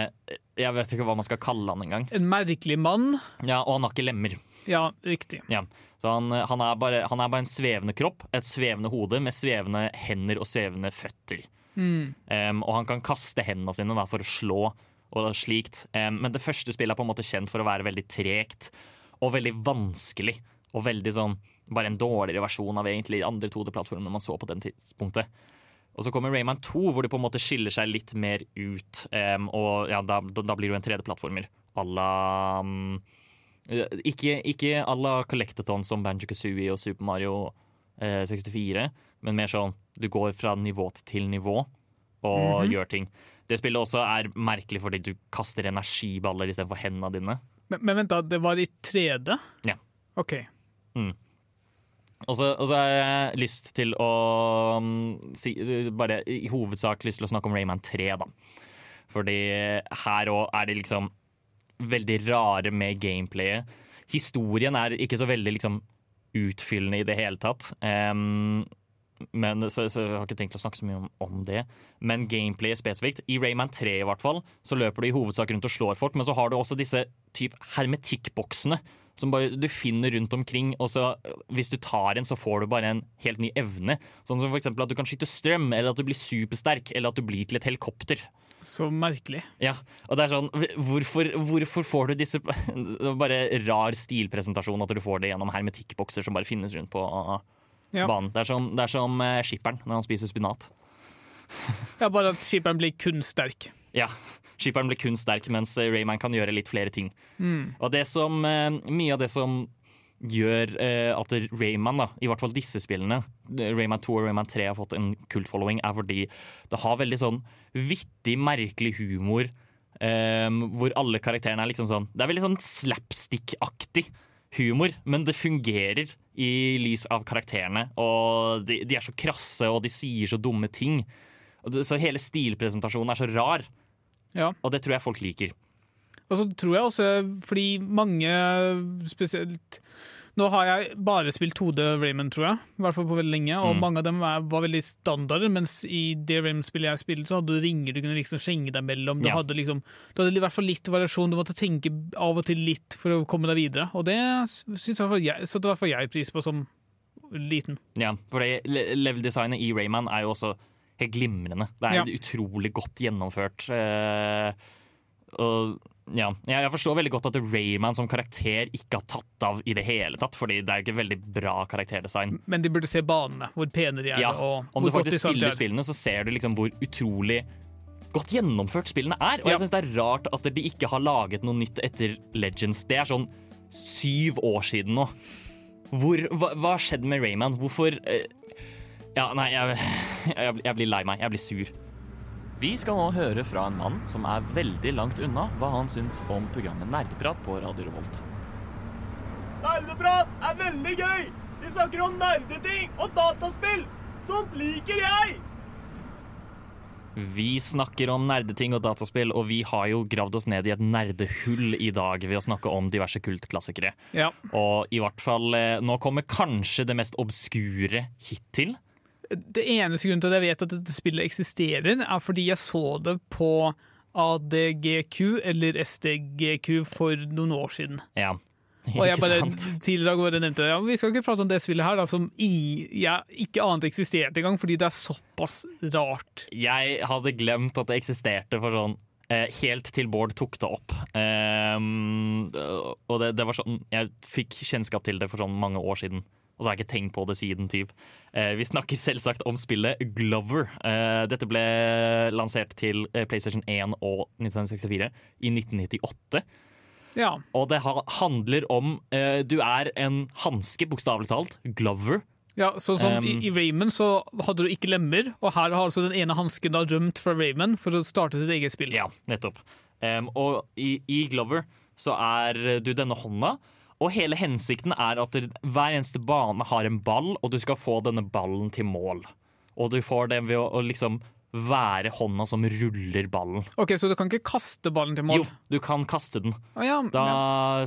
Speaker 1: Jeg vet ikke hva man skal kalle han engang.
Speaker 2: En merkelig mann.
Speaker 1: Ja, og han har ikke lemmer.
Speaker 2: Ja, riktig.
Speaker 1: Ja. Så han, han, er bare, han er bare en svevende kropp, et svevende hode med svevende hender og svevende føtter.
Speaker 2: Mm.
Speaker 1: Um, og han kan kaste hendene sine da, for å slå og slikt. Um, men det første spillet er på en måte kjent for å være veldig tregt og veldig vanskelig. Og veldig sånn bare en dårligere versjon av egentlig andre 2D-plattformer man så på den tidspunktet. Og så kommer Rayman 2, hvor det på en måte skiller seg litt mer ut. Um, og ja, da, da blir det jo en 3D-plattformer à la um, Ikke, ikke à la Collectathon som Banjo Kazooie og Super Mario eh, 64, men mer sånn du går fra nivå til nivå og
Speaker 2: Mhm.
Speaker 1: gjør ting. Det spillet også er merkelig fordi du kaster energiballer istedenfor hendene dine.
Speaker 2: Men, men vent, da. Det var i 3D?
Speaker 1: Ja.
Speaker 2: OK.
Speaker 1: Så, og så har jeg lyst til å mm, si, bare i hovedsak lyst til å snakke om Rayman 3, da. Fordi her òg er det liksom veldig rare med gameplayet. Historien er ikke så veldig liksom utfyllende i det hele tatt. Em, men, så, så jeg har ikke tenkt å snakke så mye om, om det. Men gameplay spesifikt. I Rayman 3 i hvert fall, så løper du i hovedsak rundt og slår folk, men så har du også disse typ hermetikkboksene som bare du finner rundt omkring. Og så hvis du tar en, så får du bare en helt ny evne. Sånn som eksempel at du kan skyte strøm, eller at du blir supersterk, eller at du blir til et helikopter.
Speaker 2: Så merkelig.
Speaker 1: Ja, og det er sånn Hvorfor, hvorfor får du disse Bare rar stilpresentasjon at du får det gjennom hermetikkbokser som bare finnes rundt på
Speaker 2: Ja.
Speaker 1: banen. Det er som, det er som eh, skipperen når han spiser spinat.
Speaker 2: Ja, bare at skipperen blir kun sterk.
Speaker 1: Ja, skipperen blir kun sterk, mens eh, Rayman kan gjøre litt flere ting. Og det som, eh, mye av det som gjør eh, at Rayman, da, i hvert fall disse spillene, eh, Rayman 2 og Rayman 3 har fått en kult-following, er fordi det har veldig sånn vittig, merkelig humor. eh, hvor alle karakterene er liksom sånn Det er veldig sånn slapstick-aktig humor, men det fungerer i lys av karakterene. Og de, de er så krasse, og de sier så dumme ting. Det, så hele stilpresentasjonen er så rar,
Speaker 2: Ja.
Speaker 1: og det tror jeg folk liker.
Speaker 2: Og så tror jeg også, fordi mange spesielt Nå har jeg bare spilt 2D Raymond, tror jeg, i hvert fall på veldig lenge, og
Speaker 1: Mm.
Speaker 2: mange av dem var veldig standarder, mens i det Raymond-spillet jeg spilte, så hadde du ringer du kunne liksom skjenge deg mellom. Du,
Speaker 1: Ja.
Speaker 2: hadde liksom, du hadde i hvert fall litt variasjon, du måtte tenke av og til litt for å komme deg videre, og det syns i hvert fall jeg, pris på som liten.
Speaker 1: Ja, for level-designet i Rayman er jo også helt glimrende. Det er
Speaker 2: Ja.
Speaker 1: utrolig godt gjennomført. eh, og ja, jeg forstår veldig godt at Rayman som karakter ikke har tatt av i det hele tatt, fordi det er jo ikke veldig bra karakterdesign.
Speaker 2: Men de burde se banene, hvor pene de er,
Speaker 1: Ja,
Speaker 2: og
Speaker 1: Om du faktisk spiller
Speaker 2: er.
Speaker 1: spillene, så ser du liksom hvor utrolig godt gjennomført spillene er. Og
Speaker 2: Ja.
Speaker 1: jeg syns det er rart at de ikke har laget noe nytt etter Legends. Det er sånn syv år siden nå. Hvor, hva, hva har skjedd med Rayman? Hvorfor eh, Ja, nei, jeg, jeg, jeg blir lei meg. Jeg blir sur. Vi skal nå høre fra en mann som er veldig langt unna hva han syns om programmet Nerdeprat på Radio Revolt.
Speaker 7: Nerdeprat er veldig gøy! Vi snakker om nerdeting og dataspill! Sånt liker jeg!
Speaker 1: Vi snakker om nerdeting og dataspill, og vi har jo gravd oss ned i et nerdehull i dag ved å snakke om diverse kultklassikere.
Speaker 2: Ja.
Speaker 1: Og i hvert fall eh, nå kommer kanskje det mest obskure hittil.
Speaker 2: Det eneste grunnen til at jeg vet at dette spillet eksisterer, er fordi jeg så det på ADGQ eller SDGQ for noen år siden.
Speaker 1: Ja.
Speaker 2: Og jeg bare tidligere bare nevnte ja, vi skal ikke prate om det spillet her, da, som ingen, jeg ikke annet eksisterte engang, fordi det er såpass rart.
Speaker 1: Jeg hadde glemt at det eksisterte for sånn eh, helt til Bård tok det opp. Um, og det, det var sånn Jeg fikk kjennskap til det for sånn mange år siden. Og så har jeg ikke tenkt på det siden. Typ. Eh, vi snakker selvsagt om spillet Glover. Eh, dette ble lansert til eh, PlayStation 1 og 1964 i 1998.
Speaker 2: Ja.
Speaker 1: Og det handler om Du er en hanske, bokstavelig talt. Glover.
Speaker 2: Ja, så som
Speaker 1: Um,
Speaker 2: i, I Rayman så hadde du ikke lemmer, og her har altså den ene hansken da rømt fra Rayman for å starte sitt eget spill.
Speaker 1: Ja, nettopp. Um, og i, i Glover så er du denne hånda, og hele hensikten er at hver eneste bane har en ball, og du skal få denne ballen til mål. Og du får det ved å, å liksom være hånda som ruller ballen.
Speaker 2: Ok, Så du kan ikke kaste ballen til mål?
Speaker 1: Jo, du kan kaste den.
Speaker 2: Å, ja.
Speaker 1: Da,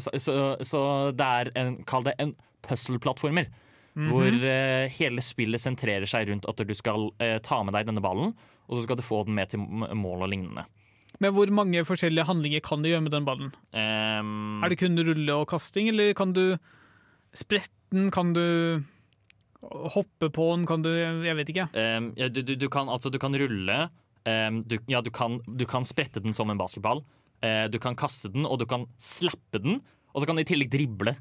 Speaker 1: så, så, så det er en, kall det en puzzle-plattformer.
Speaker 2: Mhm.
Speaker 1: Hvor eh, hele spillet sentrerer seg rundt at du skal eh, ta med deg denne ballen, og så skal du få den med til mål og lignende.
Speaker 2: Men hvor mange forskjellige handlinger kan du gjøre med den ballen?
Speaker 1: Um,
Speaker 2: Er det kun rulle og kasting, eller kan du sprette den? Kan du hoppe på den? Kan du Jeg vet ikke.
Speaker 1: Um, ja, du, du, du, kan, altså, du kan rulle um, du, ja, du, kan, du kan sprette den som en basketball. Uh, du kan kaste den, og du kan slappe den. Og så kan du i tillegg drible.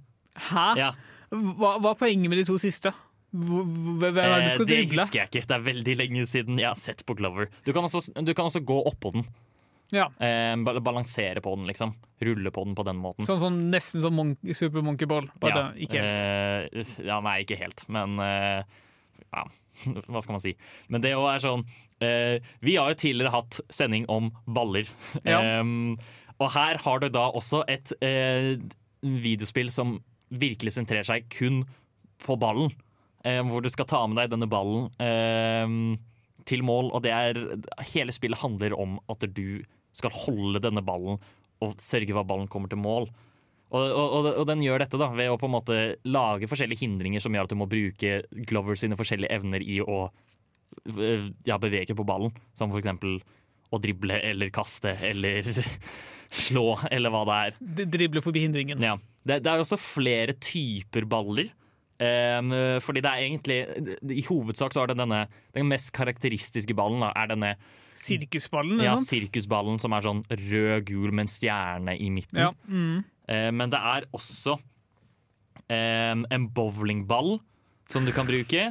Speaker 2: Hæ?
Speaker 1: Ja.
Speaker 2: Hva, hva er poenget med de to siste? Hvem er det du
Speaker 1: Eh,
Speaker 2: drible?
Speaker 1: det husker jeg ikke. Det er veldig lenge siden jeg har sett på Glover. Du kan også, du kan også gå oppå den.
Speaker 2: Ja.
Speaker 1: Eh, balansere på den, liksom. Rulle på den på den måten.
Speaker 2: Sånn, sånn Nesten som mon Super Monkey Ball, bare
Speaker 1: Ja,
Speaker 2: ikke helt.
Speaker 1: eh, ja, nei, ikke helt, men eh, ja, hva skal man si. Men det òg er sånn eh, Vi har jo tidligere hatt sending om baller.
Speaker 2: Ja.
Speaker 1: Em, og her har du da også et eh, videospill som virkelig sentrerer seg kun på ballen. eh, hvor du skal ta med deg denne ballen em, til mål, og det er Hele spillet handler om at du skal holde denne ballen og sørge for at ballen kommer til mål. Og, og, og, den gjør dette da ved å på en måte lage forskjellige hindringer som gjør at du må bruke Glover sine forskjellige evner i å øh, ja, bevege på ballen. Som for eksempel å drible eller kaste eller slå, eller hva det er.
Speaker 2: Drible forbi hindringen.
Speaker 1: Ja. Det, det er også flere typer baller. Um, fordi det er egentlig I hovedsak så er det denne Den mest karakteristiske ballen da, er denne
Speaker 2: Sirkusballen,
Speaker 1: ja,
Speaker 2: sant?
Speaker 1: sirkusballen som er sånn rød-gul med en stjerne i midten.
Speaker 2: Ja. Mm.
Speaker 1: Eh, men det er også eh, en bowlingball som du kan bruke.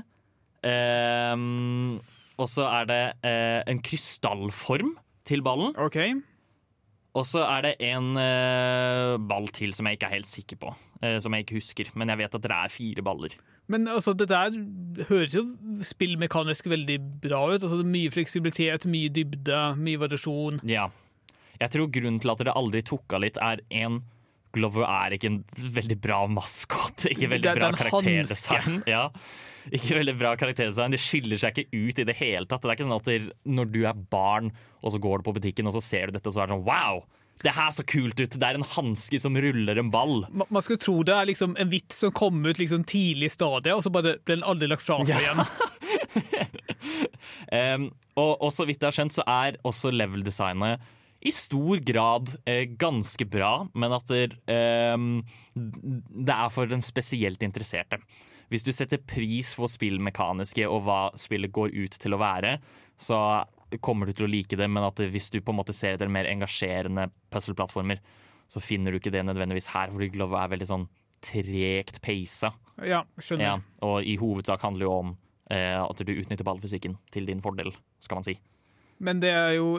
Speaker 1: Eh, og så er det eh, en krystallform til ballen.
Speaker 2: Okay.
Speaker 1: Og så er det en eh, ball til som jeg ikke er helt sikker på. eh, som jeg ikke husker. Men jeg vet at det er fire baller.
Speaker 2: Men altså, det der høres jo spillmekanisk veldig bra ut. Altså, det er mye fleksibilitet, mye dybde, mye variasjon.
Speaker 1: Ja. Jeg tror grunnen til at det aldri tok av litt, er en Glover er ikke en veldig bra maskot. Ikke veldig
Speaker 2: Det-
Speaker 1: bra
Speaker 2: er
Speaker 1: karakterdesign. Ja. Ikke veldig bra karakterdesign. Det skiller seg ikke ut i det hele tatt. Det er ikke sånn at når du er barn, og så går du på butikken og så ser du dette, og så er det sånn wow! Det her så kult ut! Det er en hanske som ruller en ball.
Speaker 2: Ma- Man skulle tro det er liksom en vits som kom ut liksom tidlig i stadiet, og så ble den aldri lagt fra seg
Speaker 1: Ja.
Speaker 2: igjen.
Speaker 1: Um, og, og så vidt jeg har skjønt, så er også level-designet i stor grad eh, ganske bra, men at det, um, det er for den spesielt interesserte. Hvis du setter pris på spillmekaniske og hva spillet går ut til å være, så kommer du til å like det, men at hvis du på en måte ser etter mer engasjerende puzzle-plattformer, så finner du ikke det nødvendigvis her, fordi Glove er veldig sånn tregt peisa.
Speaker 2: Ja, skjønner.
Speaker 1: Ja, og i hovedsak handler det jo om eh, at du utnytter ballfysikken til din fordel, skal man si.
Speaker 2: Men det er jo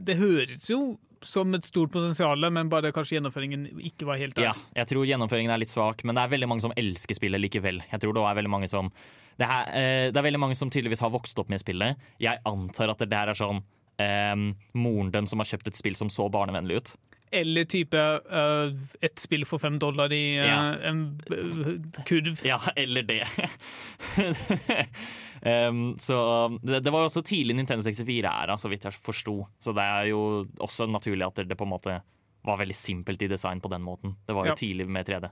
Speaker 2: Det høres jo som et stort potensial, men bare kanskje gjennomføringen ikke var helt der.
Speaker 1: Ja, jeg tror gjennomføringen er litt svak, men det er veldig mange som elsker spillet likevel. Jeg tror det er veldig mange som det, her, eh, det er veldig mange som tydeligvis har vokst opp med spillet. Jeg antar at det der er sånn eh, moren dem som har kjøpt et spill som så barnevennlig ut.
Speaker 2: Eller type uh, et spill for fem dollar i uh,
Speaker 1: Ja.
Speaker 2: en uh, kurv.
Speaker 1: Ja, eller det. um, så det, det var jo også tidlig Nintendo 64-æra, så vidt jeg forsto. Så det er jo også naturlig at det på en måte var veldig simpelt i design på den måten. Det var jo
Speaker 2: Ja.
Speaker 1: tidlig med 3D.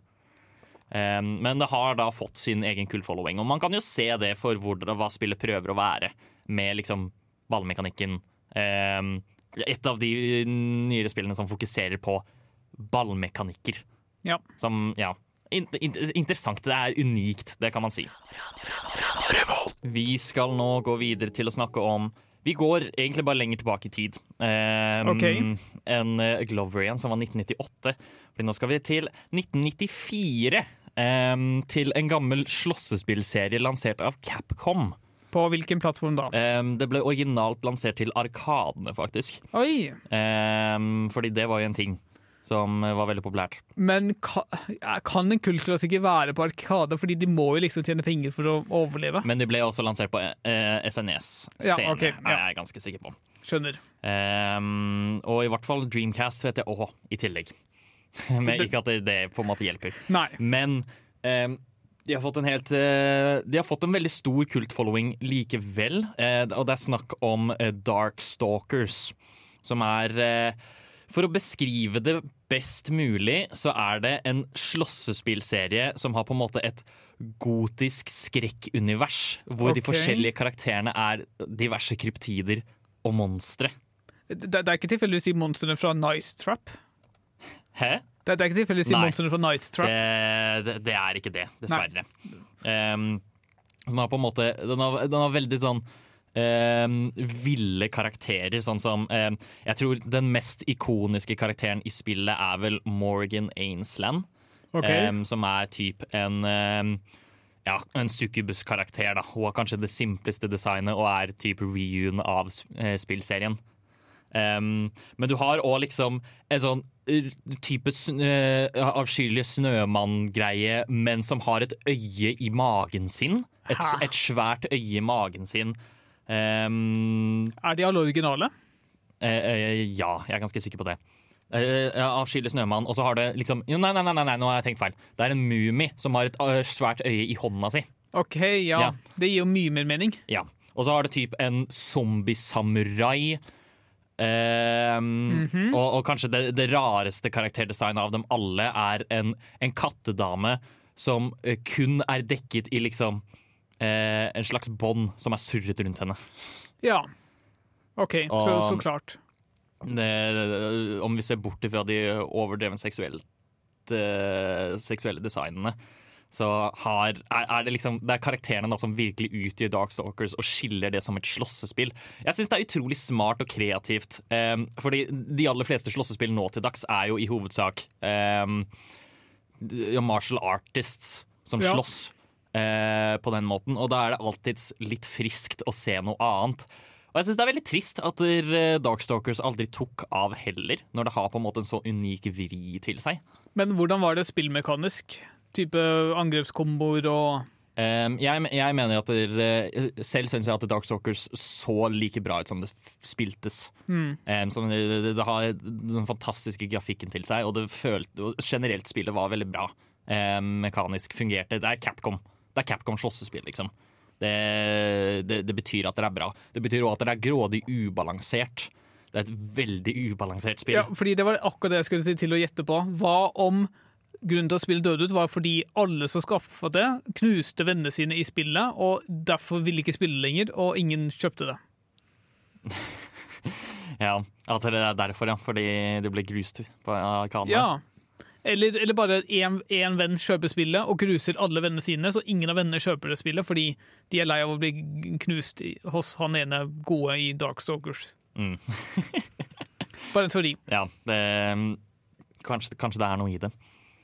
Speaker 1: Um, men det har da fått sin egen kullfollowing. og man kan jo se det for hvor, hva spillet prøver å være, med liksom ballmekanikken. Um, et av de nyere spillene som fokuserer på ballmekanikker.
Speaker 2: Ja.
Speaker 1: Som, ja in in Interessant. Det er unikt, det kan man si. Vi skal nå gå videre til å snakke om Vi går egentlig bare lenger tilbake i tid. Um,
Speaker 2: okay.
Speaker 1: En uh, Glover igjen, som var 1998. Fordi nå skal vi til 1994. um, til en gammel slåssespillserie lansert av Capcom.
Speaker 2: På hvilken plattform da?
Speaker 1: Um, det ble originalt lansert til Arkadene, faktisk.
Speaker 2: Oi!
Speaker 1: Um, fordi det var jo en ting som var veldig populært.
Speaker 2: Men ka, kan en kultklassiker være på Arkade? Fordi de må jo liksom tjene penger for å overleve.
Speaker 1: Men de ble også lansert på eh, SNS
Speaker 2: Ja,
Speaker 1: okay,
Speaker 2: ok, ja.
Speaker 1: er jeg ganske sikker på.
Speaker 2: Skjønner.
Speaker 1: Um, og i hvert fall Dreamcast vet jeg òg, i tillegg. Men ikke at det, det på en måte hjelper.
Speaker 2: Nei.
Speaker 1: Men um, de har fått en helt eh, De har fått en veldig stor kult-following likevel. eh, og det er snakk om uh, Darkstalkers, som er eh, For å beskrive det best mulig, så er det en slåssespillserie som har på en måte et gotisk skrekkunivers, hvor de forskjellige karakterene er diverse kryptider og monstre.
Speaker 2: Det, det er ikke tilfeldigvis de monstrene fra Nice Trap?
Speaker 1: Hæ?
Speaker 2: Det, det er ikke tilfeldigvis å
Speaker 1: si
Speaker 2: monstrene fra Night Trap?
Speaker 1: Det, det, det er ikke det, dessverre. Um, så den har på en måte Den har, den har veldig sånn um, ville karakterer, sånn som um, Jeg tror den mest ikoniske karakteren i spillet er vel Morgan Ainsland.
Speaker 2: Okay.
Speaker 1: Um, som er typ en ja, en succubus-karakter. da Hun har kanskje det simpleste designet og er type reune av s- eh, spillserien. Men du har òg liksom en sånn type uh, avskyelig snømann-greie, men som har et øye i magen sin. Et, et svært øye i magen sin. Um,
Speaker 2: Er de alle originale?
Speaker 1: Uh, uh, ja, jeg er ganske sikker på det. Uh, avskyelig snømann. Og så har det liksom Nei, nei, nei, nei, nå har jeg tenkt feil. Det er en mumie som har et svært øye i hånda si.
Speaker 2: OK, ja.
Speaker 1: Ja.
Speaker 2: Det gir jo mye mer mening.
Speaker 1: Ja. Og så har det typ en zombie-samurai. Ehm, og, og kanskje det, det rareste karakterdesignet av dem alle er en, en kattedame som eh, kun er dekket i liksom eh, en slags bånd som er surret rundt henne.
Speaker 2: Ja. OK, så,
Speaker 1: Og-
Speaker 2: så klart.
Speaker 1: Det, om vi ser bort fra de overdreven seksuelt, eh, seksuelle designene, så har, er, er det liksom Det er karakterene da som virkelig utgjør Darkstalkers og skiller det som et slåssespill. Jeg syns det er utrolig smart og kreativt. Um, fordi de aller fleste slåssespill nå til dags er jo i hovedsak um, martial artists som
Speaker 2: Ja.
Speaker 1: slåss. uh, på den måten. Og da er det alltids litt friskt å se noe annet. Og jeg syns det er veldig trist at eh, Darkstalkers aldri tok av heller, når det har på en måte en så unik vri til seg.
Speaker 2: Men hvordan var det spillmekanisk? Type angrepskomboer og
Speaker 1: Um, jeg, jeg mener at der, eh, Selv syns jeg at Dark Sockers så like bra ut som det spiltes.
Speaker 2: Mm.
Speaker 1: Um, det, det, det har den fantastiske grafikken til seg, og det følte, generelt spillet var veldig bra. Um, mekanisk fungerte. Det er Capcom Det er Capcom slåssespill, liksom. Det, det, det betyr at det er bra. Det betyr òg at det er grådig ubalansert. Det er et veldig ubalansert spill.
Speaker 2: Ja, fordi det var akkurat det jeg skulle til å gjette på. Hva om grunnen til at spillet døde ut, var fordi alle som skaffa det, knuste vennene sine i spillet, og derfor ville ikke spille lenger, og ingen kjøpte det.
Speaker 1: Ja, At det er derfor, ja. Fordi det ble grust på arkadene.
Speaker 2: Ja. Eller, eller bare én venn kjøper spillet og gruser alle vennene sine, så ingen av vennene kjøper det spillet fordi de er lei av å bli knust hos han ene gode i Darkstalkers.
Speaker 1: Mm.
Speaker 2: bare en teori.
Speaker 1: Ja, det, kanskje, kanskje det er noe i det.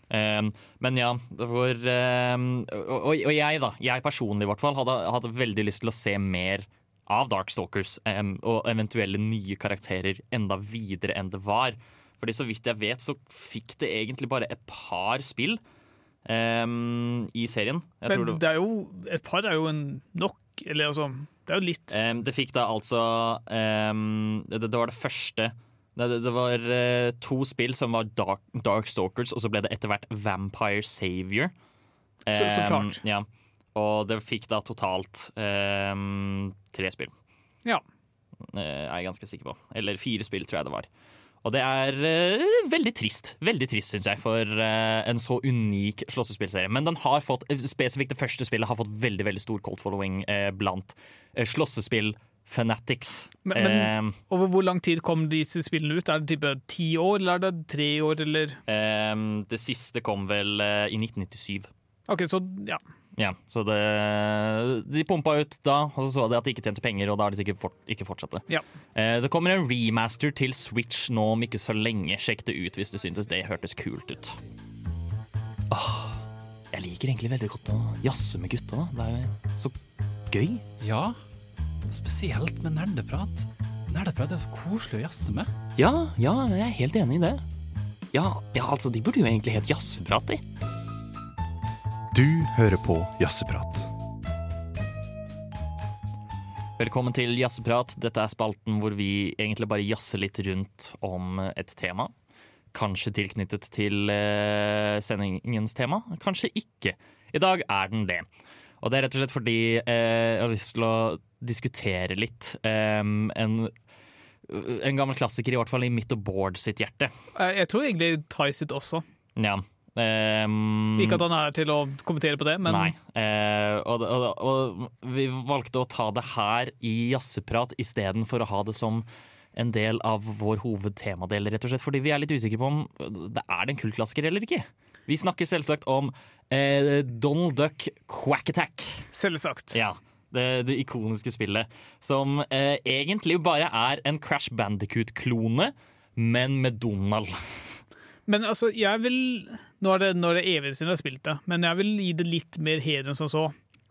Speaker 1: Um, men ja, for um, og, jeg, da, jeg personlig i hvert fall, hadde, hadde veldig lyst til å se mer av Darkstalkers um, og eventuelle nye karakterer enda videre enn det var. Fordi så vidt jeg vet, så fikk det egentlig bare et par spill um, i serien. Jeg tror
Speaker 2: Men
Speaker 1: det-
Speaker 2: det er jo, et par er jo en nok, eller altså Det er jo litt.
Speaker 1: Um, det fikk da altså um, det, det var det første Det, det, det var uh, to spill som var Dark, Stalkers, og så ble det etter hvert Vampire Savior.
Speaker 2: Så- så
Speaker 1: Um,
Speaker 2: klart.
Speaker 1: Ja. Og det fikk da totalt um, tre spill,
Speaker 2: Ja.
Speaker 1: uh, er jeg ganske sikker på. Eller fire spill, tror jeg det var. Og det er uh, veldig trist, veldig trist syns jeg, for uh, en så unik slåssespillserie. Men den har fått, spesifikt det første spillet har fått veldig veldig stor cold following blant uh, slåssespill-fanatics.
Speaker 2: Men, men
Speaker 1: eh,
Speaker 2: over hvor lang tid kom disse spillene ut? Er det type ti år, eller er det tre år, eller
Speaker 1: Eh, det siste kom vel eh, i 1997.
Speaker 2: OK, så ja.
Speaker 1: Ja, så det, De pumpa ut da, og så så de at de ikke tjente penger, og da har de sikkert fort, ikke fortsatt det.
Speaker 2: Ja.
Speaker 1: Eh, det kommer en remaster til Switch nå om ikke så lenge. Sjekk det ut hvis du syntes det hørtes kult ut. Åh, jeg liker egentlig veldig godt å jazze med gutta. Det er jo så gøy.
Speaker 8: Ja, spesielt med nerdeprat. Nerdeprat er så koselig å jazze med.
Speaker 1: Ja, ja, jeg er helt enig i det. Ja, ja altså, de burde jo egentlig hett Jazzeprat, de.
Speaker 9: Du hører på Jazzeprat.
Speaker 1: Velkommen til Jazzeprat. Dette er spalten hvor vi egentlig bare jazzer litt rundt om et tema. Kanskje tilknyttet til eh, sendingens tema, kanskje ikke. I dag er den det. Og det er rett og slett fordi eh, jeg har lyst til å diskutere litt um, en, en gammel klassiker, i hvert fall i mitt og Bård sitt hjerte.
Speaker 2: Eh, Jeg tror egentlig Ty sitt også.
Speaker 1: Ja. Um,
Speaker 2: Ikke at han er til å kommentere på det, men
Speaker 1: Nei. Eh, og, og, og vi valgte å ta det her i jazzeprat istedenfor å ha det som en del av vår hovedtemadel, rett og slett fordi vi er litt usikre på om det er en kultklassiker eller ikke. Vi snakker selvsagt om eh, Donald Duck Quack Attack.
Speaker 2: selvsagt.
Speaker 1: Ja, det, det ikoniske spillet. Som eh, egentlig bare er en Crash Bandicoot-klone, men med Donald.
Speaker 2: Men altså, jeg vil Nå er det, nå er det evig siden jeg har spilt det, men jeg vil gi det litt mer heder enn som så.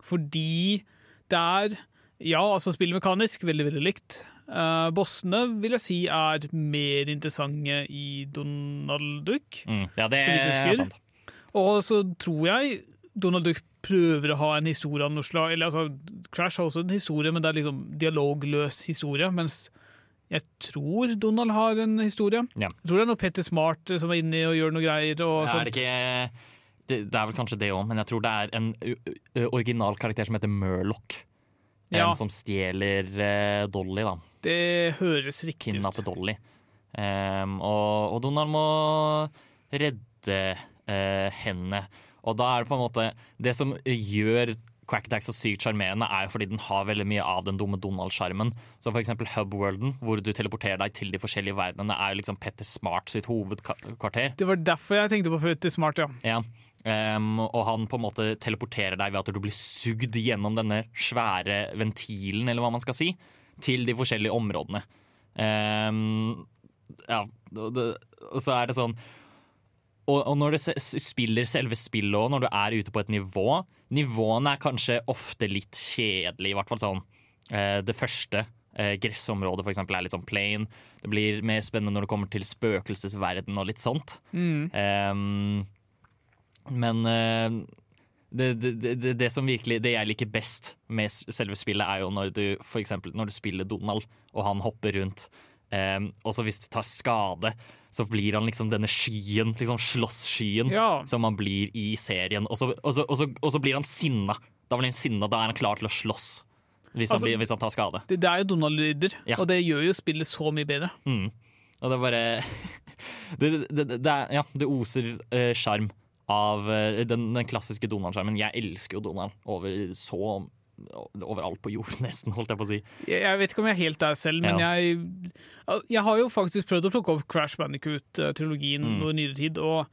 Speaker 2: Fordi det er Ja, altså spillmekanisk, veldig, veldig likt. Uh, bossene vil jeg si er mer interessante i Donald Duck.
Speaker 1: Mm, ja, det er sant.
Speaker 2: Og så tror jeg Donald Duck prøver å ha en historie av noe slag. Eller altså, Crash har også en historie, men det er liksom dialogløs historie. Mens jeg tror Donald har en historie.
Speaker 1: Ja.
Speaker 2: Jeg tror det er noe Petter Smart som er inni og gjør noe greier. Og
Speaker 1: Er
Speaker 2: sånt.
Speaker 1: det ikke det, det er vel kanskje det òg, men jeg tror det er en original karakter som heter Murloc.
Speaker 2: Ja.
Speaker 1: Som stjeler uh, Dolly, da.
Speaker 2: Det høres riktig ut.
Speaker 1: Kidnapper Dolly. Um, og, og Donald må redde uh, henne. Og da er det på en måte Det som gjør Quack Attack så sykt sjarmerende, er jo fordi den har veldig mye av den dumme Donald-sjarmen. Så for eksempel Hub-worlden, hvor du teleporterer deg til de forskjellige verdenene, er jo liksom Petter Smart sitt hovedkvarter.
Speaker 2: Det var derfor jeg tenkte på Petter Smart, ja.
Speaker 1: Ja. Um, og han på en måte teleporterer deg ved at du blir sugd gjennom denne svære ventilen, eller hva man skal si, til de forskjellige områdene. Um, ja, og så er det sånn og, og når du spiller selve spillet òg, når du er ute på et nivå, nivåene er kanskje ofte litt kjedelige, i hvert fall sånn. Eh, det første eh, gressområdet for eksempel, er litt sånn plain. Det blir mer spennende når det kommer til spøkelsesverden og litt sånt.
Speaker 2: Mm.
Speaker 1: Eh, men det, det, det, det som virkelig Det jeg liker best med selve spillet, er jo når du for eksempel når du spiller Donald, og han hopper rundt. Og så hvis du tar skade, så blir han liksom denne skyen, liksom slåsskyen,
Speaker 2: Ja.
Speaker 1: som han blir i serien. Og så, og, så, og, så, og så blir han sinna. Da blir han sinna, da er han klar til å slåss. Hvis, han,
Speaker 2: Altså-
Speaker 1: blir, hvis han tar skade.
Speaker 2: Det, det er jo Donald-lyder,
Speaker 1: Ja.
Speaker 2: og det gjør jo spillet så mye bedre.
Speaker 1: Mm. Og det er bare Det, det, det, det, er, ja, det oser sjarm uh, av uh, den, den klassiske Donald-skjermen. Jeg elsker jo Donald over så overalt på jord, nesten, holdt jeg på å si.
Speaker 2: Jeg, vet ikke om jeg er helt der selv, men
Speaker 1: Ja.
Speaker 2: jeg, jeg har jo faktisk prøvd å plukke opp Crash Bandicoot-trilogien
Speaker 1: Mm.
Speaker 2: i nyere tid, og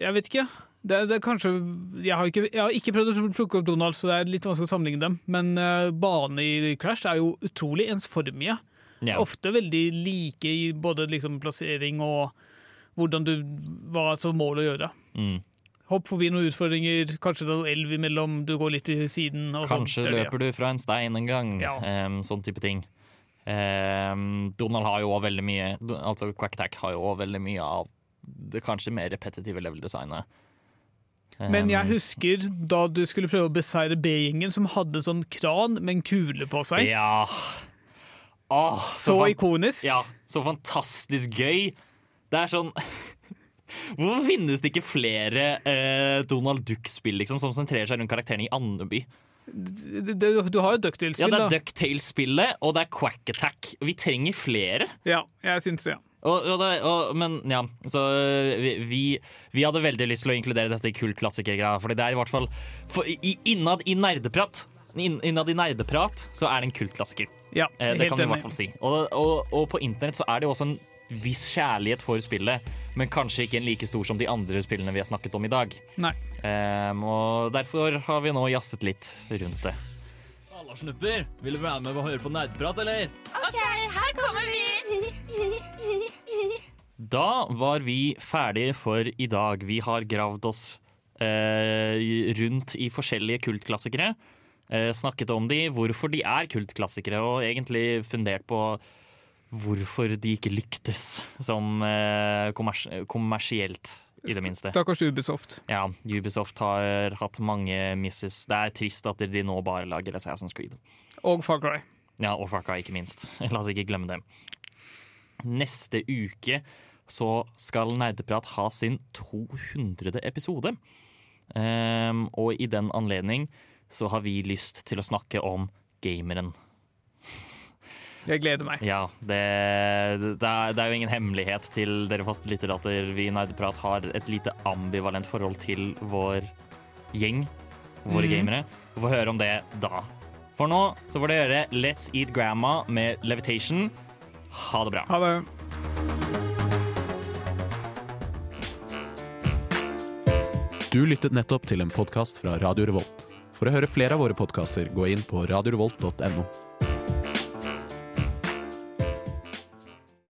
Speaker 2: jeg vet ikke. Det, det kanskje jeg har, ikke, jeg har ikke prøvd å plukke opp Donald, så det er litt vanskelig å sammenligne dem. Men uh, banene i Crash er jo utrolig ensformige.
Speaker 1: Ja.
Speaker 2: Ofte veldig like i både liksom, plassering og hvordan du, hva som mål å gjøre.
Speaker 1: Mm.
Speaker 2: Hopp forbi noen utfordringer, kanskje det er noe elv imellom, du går litt til siden. Sånn.
Speaker 1: Kanskje
Speaker 2: er
Speaker 1: løper du fra en stein en gang.
Speaker 2: Ja.
Speaker 1: Um, sånn type ting. Um, Donald har jo også veldig mye Altså Quack Attack har jo også veldig mye av det kanskje mer repetitive level-designet.
Speaker 2: Men jeg husker da du skulle prøve å beseire B-gjengen som hadde sånn kran med en kule på seg.
Speaker 1: Ja. Åh,
Speaker 2: Så
Speaker 1: så
Speaker 2: ikonisk.
Speaker 1: Ja, så fantastisk gøy. Det er sånn Hvorfor finnes det ikke flere eh, Donald Duck-spill liksom, som sentrerer seg rundt karakterene i Andeby?
Speaker 2: Du, du, du har jo
Speaker 1: Ja,
Speaker 2: Ducktail-spill,
Speaker 1: Det er
Speaker 2: da.
Speaker 1: Ducktales-spillet, og det er Quack Attack. Vi trenger flere.
Speaker 2: Ja, jeg syns det. Ja.
Speaker 1: Og, og det, og, men ja, så øh, vi, vi, hadde veldig lyst til å inkludere dette i kultklassikergreia. Fordi det er i hvert fall for, i, Innad i nerdeprat Innad i nerdeprat så er det en kultklassiker.
Speaker 2: Ja,
Speaker 1: Eh, det kan vi i hvert fall si. Og, og, og på internett så er det jo også en viss kjærlighet for spillet, men kanskje ikke en like stor som de andre spillene vi har snakket om i dag.
Speaker 2: Nei.
Speaker 1: Ehm, og derfor har vi nå jazzet litt rundt det.
Speaker 10: Halla, snupper. Vil du være med og høre på nerdprat, eller?
Speaker 5: OK, her kommer vi!
Speaker 1: Da var vi ferdige for i dag. Vi har gravd oss uh, rundt i forskjellige kultklassikere. Eh, snakket om de, hvorfor de er kultklassikere, og egentlig fundert på hvorfor de ikke lyktes som eh, kommers kommersielt, i det minste.
Speaker 2: Stakkars Ubisoft.
Speaker 1: Ja, Ubisoft har hatt mange misses. Det er trist at de nå bare lager Assassin's Creed.
Speaker 2: Og Far Cry.
Speaker 1: Ja, og Far Cry, ikke minst. La oss ikke glemme det. Neste uke så skal Nerdeprat ha sin 200. episode. Um, og i den anledning så har vi lyst til å snakke om gameren.
Speaker 2: Jeg gleder meg.
Speaker 1: Ja, det, det, er, det er jo ingen hemmelighet til dere faste lyttere at vi i Nerdeprat har et lite ambivalent forhold til vår gjeng, våre
Speaker 2: mm.
Speaker 1: gamere. Vi får høre om det da. For nå så får dere høre Let's Eat Grandma med Levitation. Ha det bra.
Speaker 2: Ha det.
Speaker 11: Du lyttet nettopp til en podkast fra Radio Revolt. For å høre flere av våre podkaster, gå inn på radiorevolt.no.